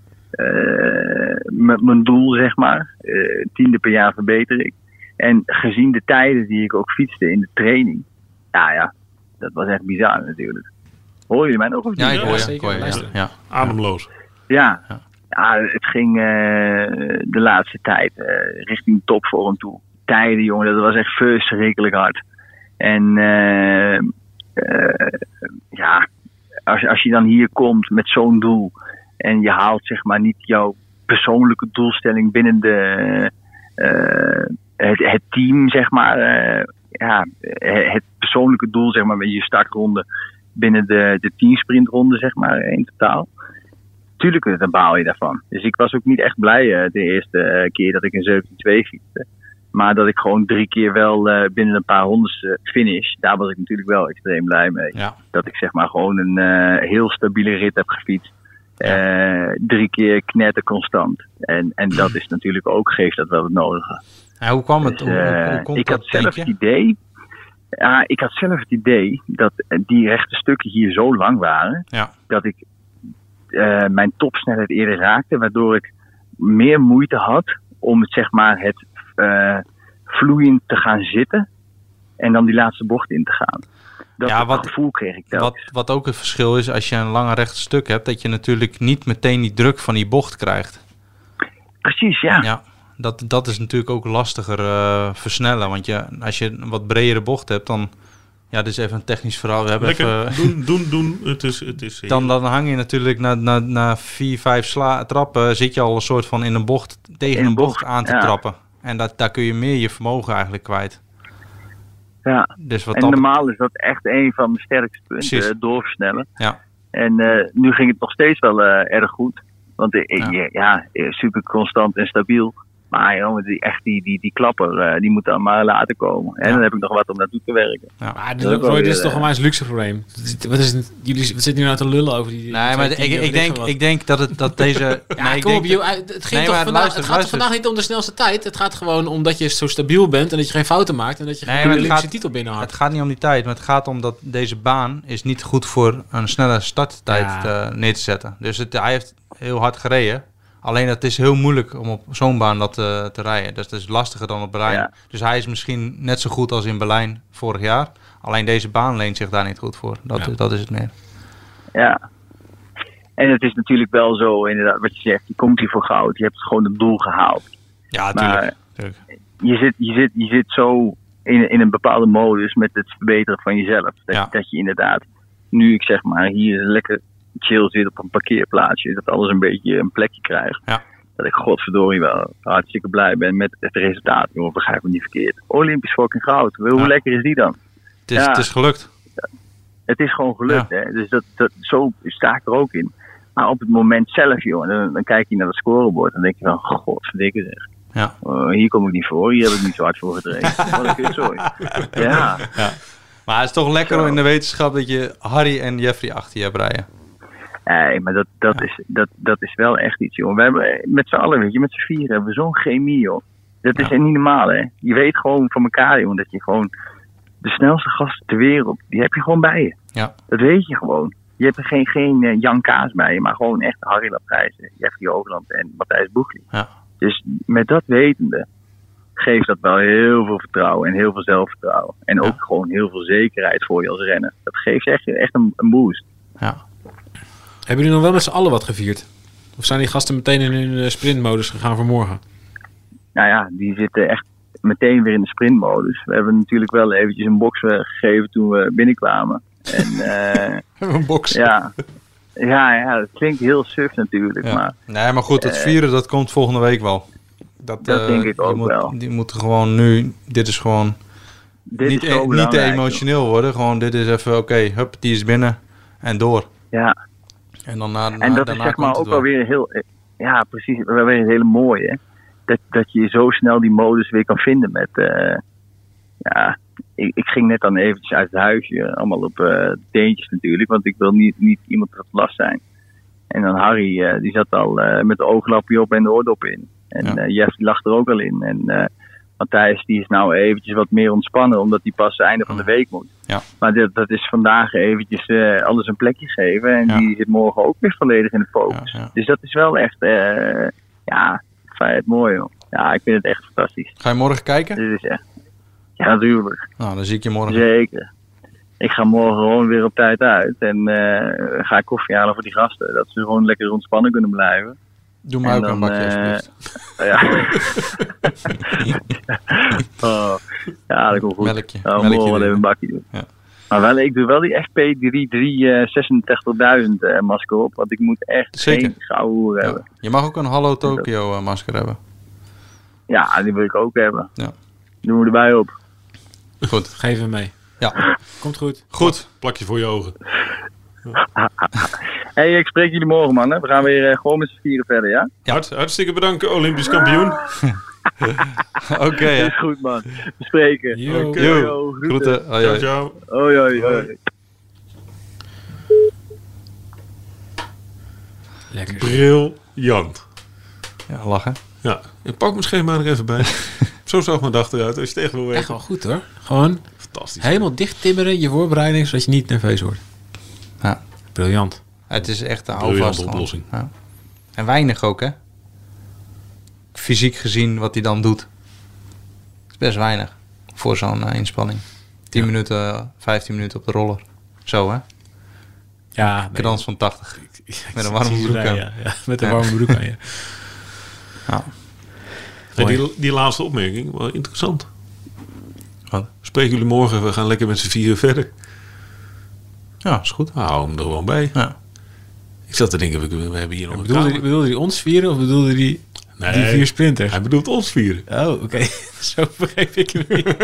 met mijn doel, zeg maar. Eh, tiende per jaar verbeter ik. En gezien de tijden die ik ook fietste in de training. Ja, ja, dat was echt bizar natuurlijk. Horen jullie mij nog of niet? Ja, ik hoor je. zeker. ik hoor je, ja. Luisteren. Ja. Ademloos. Ja. Ja. Ja, het ging eh, de laatste tijd eh, richting topvorm toe. Tijden, jongen, dat was echt verschrikkelijk hard. En eh, eh, ja, als, als je dan hier komt met zo'n doel en je haalt zeg maar niet jouw persoonlijke doelstelling binnen de, eh, het, het team, zeg maar, eh, ja, het persoonlijke doel, zeg maar, met je startronde binnen de, de teamsprintronde, zeg maar, in totaal. Tuurlijk, dan baal je daarvan. Dus ik was ook niet echt blij eh, de eerste keer dat ik een 17-2 fietste. Maar dat ik gewoon drie keer wel binnen een paar honderdste finish, daar was ik natuurlijk wel extreem blij mee. Ja. Dat ik zeg maar gewoon een heel stabiele rit heb gefietst. Eh, drie keer knetter constant. En, en dat is natuurlijk ook, geeft dat wel het nodige. En hoe kwam het? Dus, hoe, eh, hoe ik dat, had zelf het idee. Ja, ik had zelf het idee dat die rechte stukken hier zo lang waren. Ja. Dat ik eh, mijn topsnelheid eerder raakte. Waardoor ik meer moeite had om het, zeg maar, het vloeiend te gaan zitten. En dan die laatste bocht in te gaan. Dat Ja, wat- gevoel kreeg ik telkens. Wat, wat ook het verschil is, als je een lange rechte stuk hebt, dat je natuurlijk niet meteen die druk van die bocht krijgt. Precies, ja. Ja, dat, dat is natuurlijk ook lastiger eh, versnellen. Want je, als je een wat bredere bocht hebt, dan... Ja, dit is even een technisch verhaal. We hebben Lekker even, doen, doen, doen. Het is, het is dan, dan hang je natuurlijk na, na, na vier, vijf sla, trappen... zit je al een soort van in een bocht tegen In een een bocht, bocht, aan te ja. trappen. En dat, daar kun je meer je vermogen eigenlijk kwijt. Ja. Dus wat En normaal is dat echt een van mijn sterkste punten, Precies. eh, doorversnellen. Ja. En eh, nu ging het nog steeds wel eh, erg goed. Want Ja. ja. super constant en stabiel. Maar jongen, die, echt die, die, die klapper, eh, die moet dan maar later komen. En Ja. dan heb ik nog wat om naartoe te werken. Maar Dat dit, is Roy, dit toch eh, een wijs luxe probleem. Wat is het, jullie, wat zitten hier nou te lullen over die... Nee, maar ik, ik, denk, ik denk dat, het, dat deze... Ja, nee, ik kom op, dat- het, ging Nee, toch maar vandaag, luister, het gaat vandaag niet om de snelste tijd. Het gaat gewoon om dat je zo stabiel bent en dat je geen fouten maakt en dat je Nee, geen maar Olympische gaat- titel binnenhaalt. Het gaat niet om die tijd, maar het gaat om dat deze baan is niet goed voor een snelle starttijd Ja. eh, neer te zetten. Dus het, hij heeft heel hard gereden. Alleen het is heel moeilijk om op zo'n baan dat eh, te rijden. Dus het is lastiger dan op Berlijn. Ja. Dus hij is misschien net zo goed als in Berlijn vorig jaar. Alleen deze baan leent zich daar niet goed voor. Dat, Ja. dat is het meer. Ja. En het is natuurlijk wel zo, inderdaad, wat je zegt. Je komt hier voor goud. Je hebt gewoon het doel gehaald. Ja, Maar- tuurlijk. je zit, je zit, je zit zo in, in een bepaalde modus met het verbeteren van jezelf. Dat, Ja. dat je inderdaad, nu ik zeg maar hier lekker chill zit op een parkeerplaatsje, dat alles een beetje een plekje krijgt. Ja. Dat ik godverdorie wel hartstikke blij ben met het resultaat. Jongen, begrijp me niet verkeerd. Olympisch fucking goud. Hoe Ja. lekker is die dan? Het, is, Ja. het is gelukt. Het is gewoon gelukt. Hè? Dus dat, dat, zo sta ik er ook in. Maar op het moment zelf, joh, dan, dan kijk je naar het scorebord en denk je van, godverdikke zeg. Ja. Oh, hier kom ik niet voor, hier heb ik niet zo hard voor getraind. Wat een kutzooi. Ja, Maar het is toch lekker Zo. in de wetenschap dat je Harry en Jeffrey achter je hebt rijden. Nee, maar dat, dat, is, dat, dat is wel echt iets, joh. We hebben met z'n allen, weet je, met z'n vieren hebben we zo'n chemie, joh. Dat is Ja. niet normaal, hè. Je weet gewoon van elkaar, joh, dat je gewoon de snelste gasten ter wereld, die heb je gewoon bij je. Ja. Dat weet je gewoon. Je hebt er geen, geen eh, Jan Kaas bij je, maar gewoon echt Harry Laprijzen, Jeffrey Hoogland en Matthijs Boegli. Ja. Dus met dat wetende geeft dat wel heel veel vertrouwen en heel veel zelfvertrouwen. En ook Ja. gewoon heel veel zekerheid voor je als renner. Dat geeft echt, echt een, een boost. Ja. Hebben jullie nog wel met z'n allen wat gevierd? Of zijn die gasten meteen in hun eh, sprintmodus gegaan voor morgen? Nou ja, die zitten echt meteen weer in de sprintmodus. We hebben natuurlijk wel eventjes een box eh, gegeven toen we binnenkwamen. En eh, Een box. ja, ja, ja, dat klinkt heel suf natuurlijk, Ja. maar Nee, maar goed, het vieren dat komt volgende week wel. Dat, Dat eh, denk ik die ook moet, wel. Die moeten gewoon nu, dit is gewoon dit niet, is e- niet te belangrijk, emotioneel worden. Gewoon dit is even, oké, hup, die is binnen en door. Ja, En dan na, na, En dat is zeg maar ook wel. weer heel. Ja, precies. Wel weer het hele mooie. Dat, dat je zo snel die modus weer kan vinden met. eh, ja, ik, ik ging net dan eventjes uit het huisje. Allemaal op eh teentjes natuurlijk. Want ik wil niet, niet iemand tot last zijn. En dan Harry, eh, die zat al eh, met de ooglapje op en de oordop in. En Ja. eh Jeff die lag er ook al in. En eh Matthijs die is nou eventjes wat meer ontspannen. Omdat hij pas het einde van de week moet. Ja. Maar dat, dat is vandaag eventjes eh, alles een plekje geven. En Ja. die zit morgen ook weer volledig in de focus. Ja. Dus dat is wel echt, eh, ja, feit mooi joh. Ja, ik vind het echt fantastisch. Ga je morgen kijken? Dit is echt, ja natuurlijk, Nou, dan zie ik je morgen. zeker. ik ga morgen gewoon weer op tijd uit. En eh, ga ik koffie halen voor die gasten. Dat ze gewoon lekker ontspannen kunnen blijven. Doe mij En ook een bakje eh, alsjeblieft. Ja. oh, ja, dat komt goed. Melkje. Ja, Melkje wel even een bakje doen. Ja. Maar wel, ik doe wel die FP33 86.000 eh, masker op. Want ik moet echt Zeker. geen gouden hoer Ja. hebben. Je mag ook een Hallo Tokyo eh, masker hebben. Ja, die wil ik ook hebben. Ja. Doen we erbij op. Goed. Geef hem mee. Ja. Komt goed. Goed, plakje voor je ogen. hey, ik spreek jullie morgen, mannen. We gaan weer eh, gewoon met z'n vieren verder, ja? Hart, hartstikke bedankt, Olympisch kampioen. Oké, ja. Is goed, man. We spreken. Yo. Yo, groeten. Ciao, ciao. Hoi, hoi, hoi. Lekker. Briljant. Ja, lachen. Ja, ik pak mijn schema er even bij. Zo zag mijn dag eruit. Als je het echt wil Echt wel goed hoor. Gewoon Fantastisch. helemaal dicht timmeren, je voorbereiding, zodat je niet nerveus wordt. Ja. Briljant. Het is echt een gewoon. oplossing. Ja. En weinig ook, hè? Fysiek gezien wat hij dan doet. is best weinig voor zo'n eh, inspanning. 10 minuten, 15 minuten op de roller. Zo, hè? Ja, nee. Krans van 80. Met een warme broek aan. Ja, ja, met een warme broek aan je. Ja. Hey, die, die laatste opmerking, wel interessant. Wat? Spreken jullie morgen, we gaan lekker met z'n vieren verder. Ja, is goed. Nou, hou hem er gewoon bij. Ja. Ik zat te denken, we, we hebben hier nog een Bedoelde, kamer. die- bedoelde die ons vieren of bedoelde die, Nee, die vier sprinters? hij bedoelt ons vieren. Oh, oké. Zo begreep ik hem niet.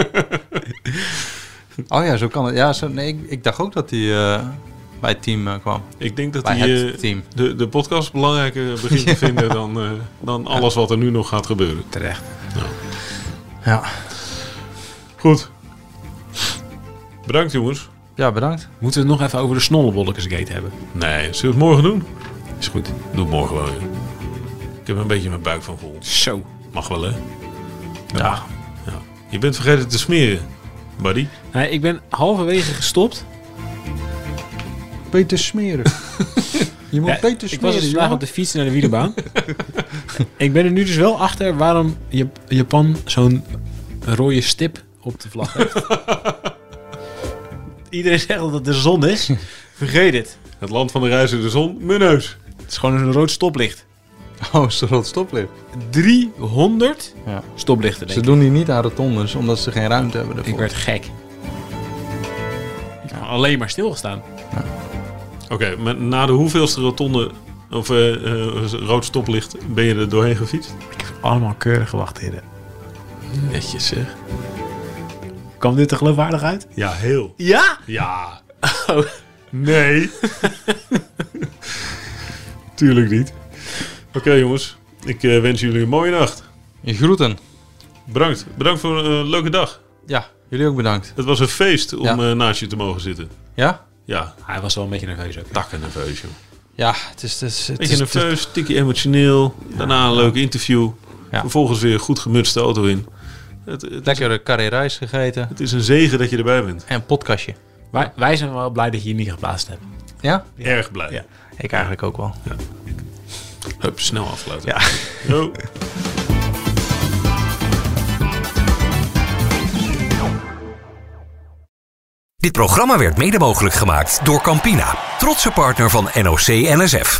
Oh ja, zo kan het. Ja, zo, nee, ik, ik dacht ook dat hij eh, bij het team eh, kwam. Ik denk dat Bij hij het eh, team. de, de podcast belangrijker begint te vinden dan, eh, dan alles wat er nu nog gaat gebeuren. Terecht. Ja. Goed. Bedankt jongens. Ja, bedankt. Moeten we het nog even over de snollebolletjesgate hebben? Nee, zullen we het morgen doen? Is goed. Doe het morgen wel. Ik heb er een beetje mijn buik van vol. Zo. Mag wel hè? Ja. Ja. Je bent vergeten te smeren, buddy. Nee, ik ben halverwege gestopt. Beter smeren. Je moet Ja, beter ik was dus smeren, vandaag op de fiets naar de wielenbaan. ik ben er nu dus wel achter waarom Jap- Japan zo'n rode stip op de vlag heeft. Iedereen zegt dat het de zon is. Vergeet het. Het land van de reizende zon, mijn neus. Het is gewoon een rood stoplicht. Oh, is de rot stoplicht. 300 Ja. stoplichten, Ze ik. doen die niet aan rotondes, omdat ze geen ruimte hebben ervoor. Ik werd gek. Ik heb alleen maar stilgestaan. Oké, maar na de hoeveelste rotonde of eh, eh, rood stoplicht ben je er doorheen gefietst? Ik heb allemaal keurig gewacht, heren. Netjes zeg. Kwam dit er geloofwaardig uit? Ja, heel. Ja? Ja. Oh. Nee. Tuurlijk niet. Oké jongens, ik eh, wens jullie een mooie nacht. Je groeten. Bedankt. Bedankt voor een leuke dag. Ja, jullie ook bedankt. Het was een feest om Ja. eh, naast je te mogen zitten. Ja? Ja, Hij was wel een beetje nerveus ook. takken nerveus joh. Ja, het is... Het is, het Beetje nerveus, tikje emotioneel. Daarna een leuk interview. Ja. Vervolgens weer goed gemutste auto in. Het, het, Lekkere carré rijst gegeten. het is een zegen dat je erbij bent. En een podcastje. Wij, wij zijn wel blij dat je hier niet geplaatst hebt. Ja? Erg blij. Ja. Ik eigenlijk ook wel. Hup, snel afsluiten. Ja. Yo. Dit programma werd mede mogelijk gemaakt door Campina, trotse partner van NOC NSF.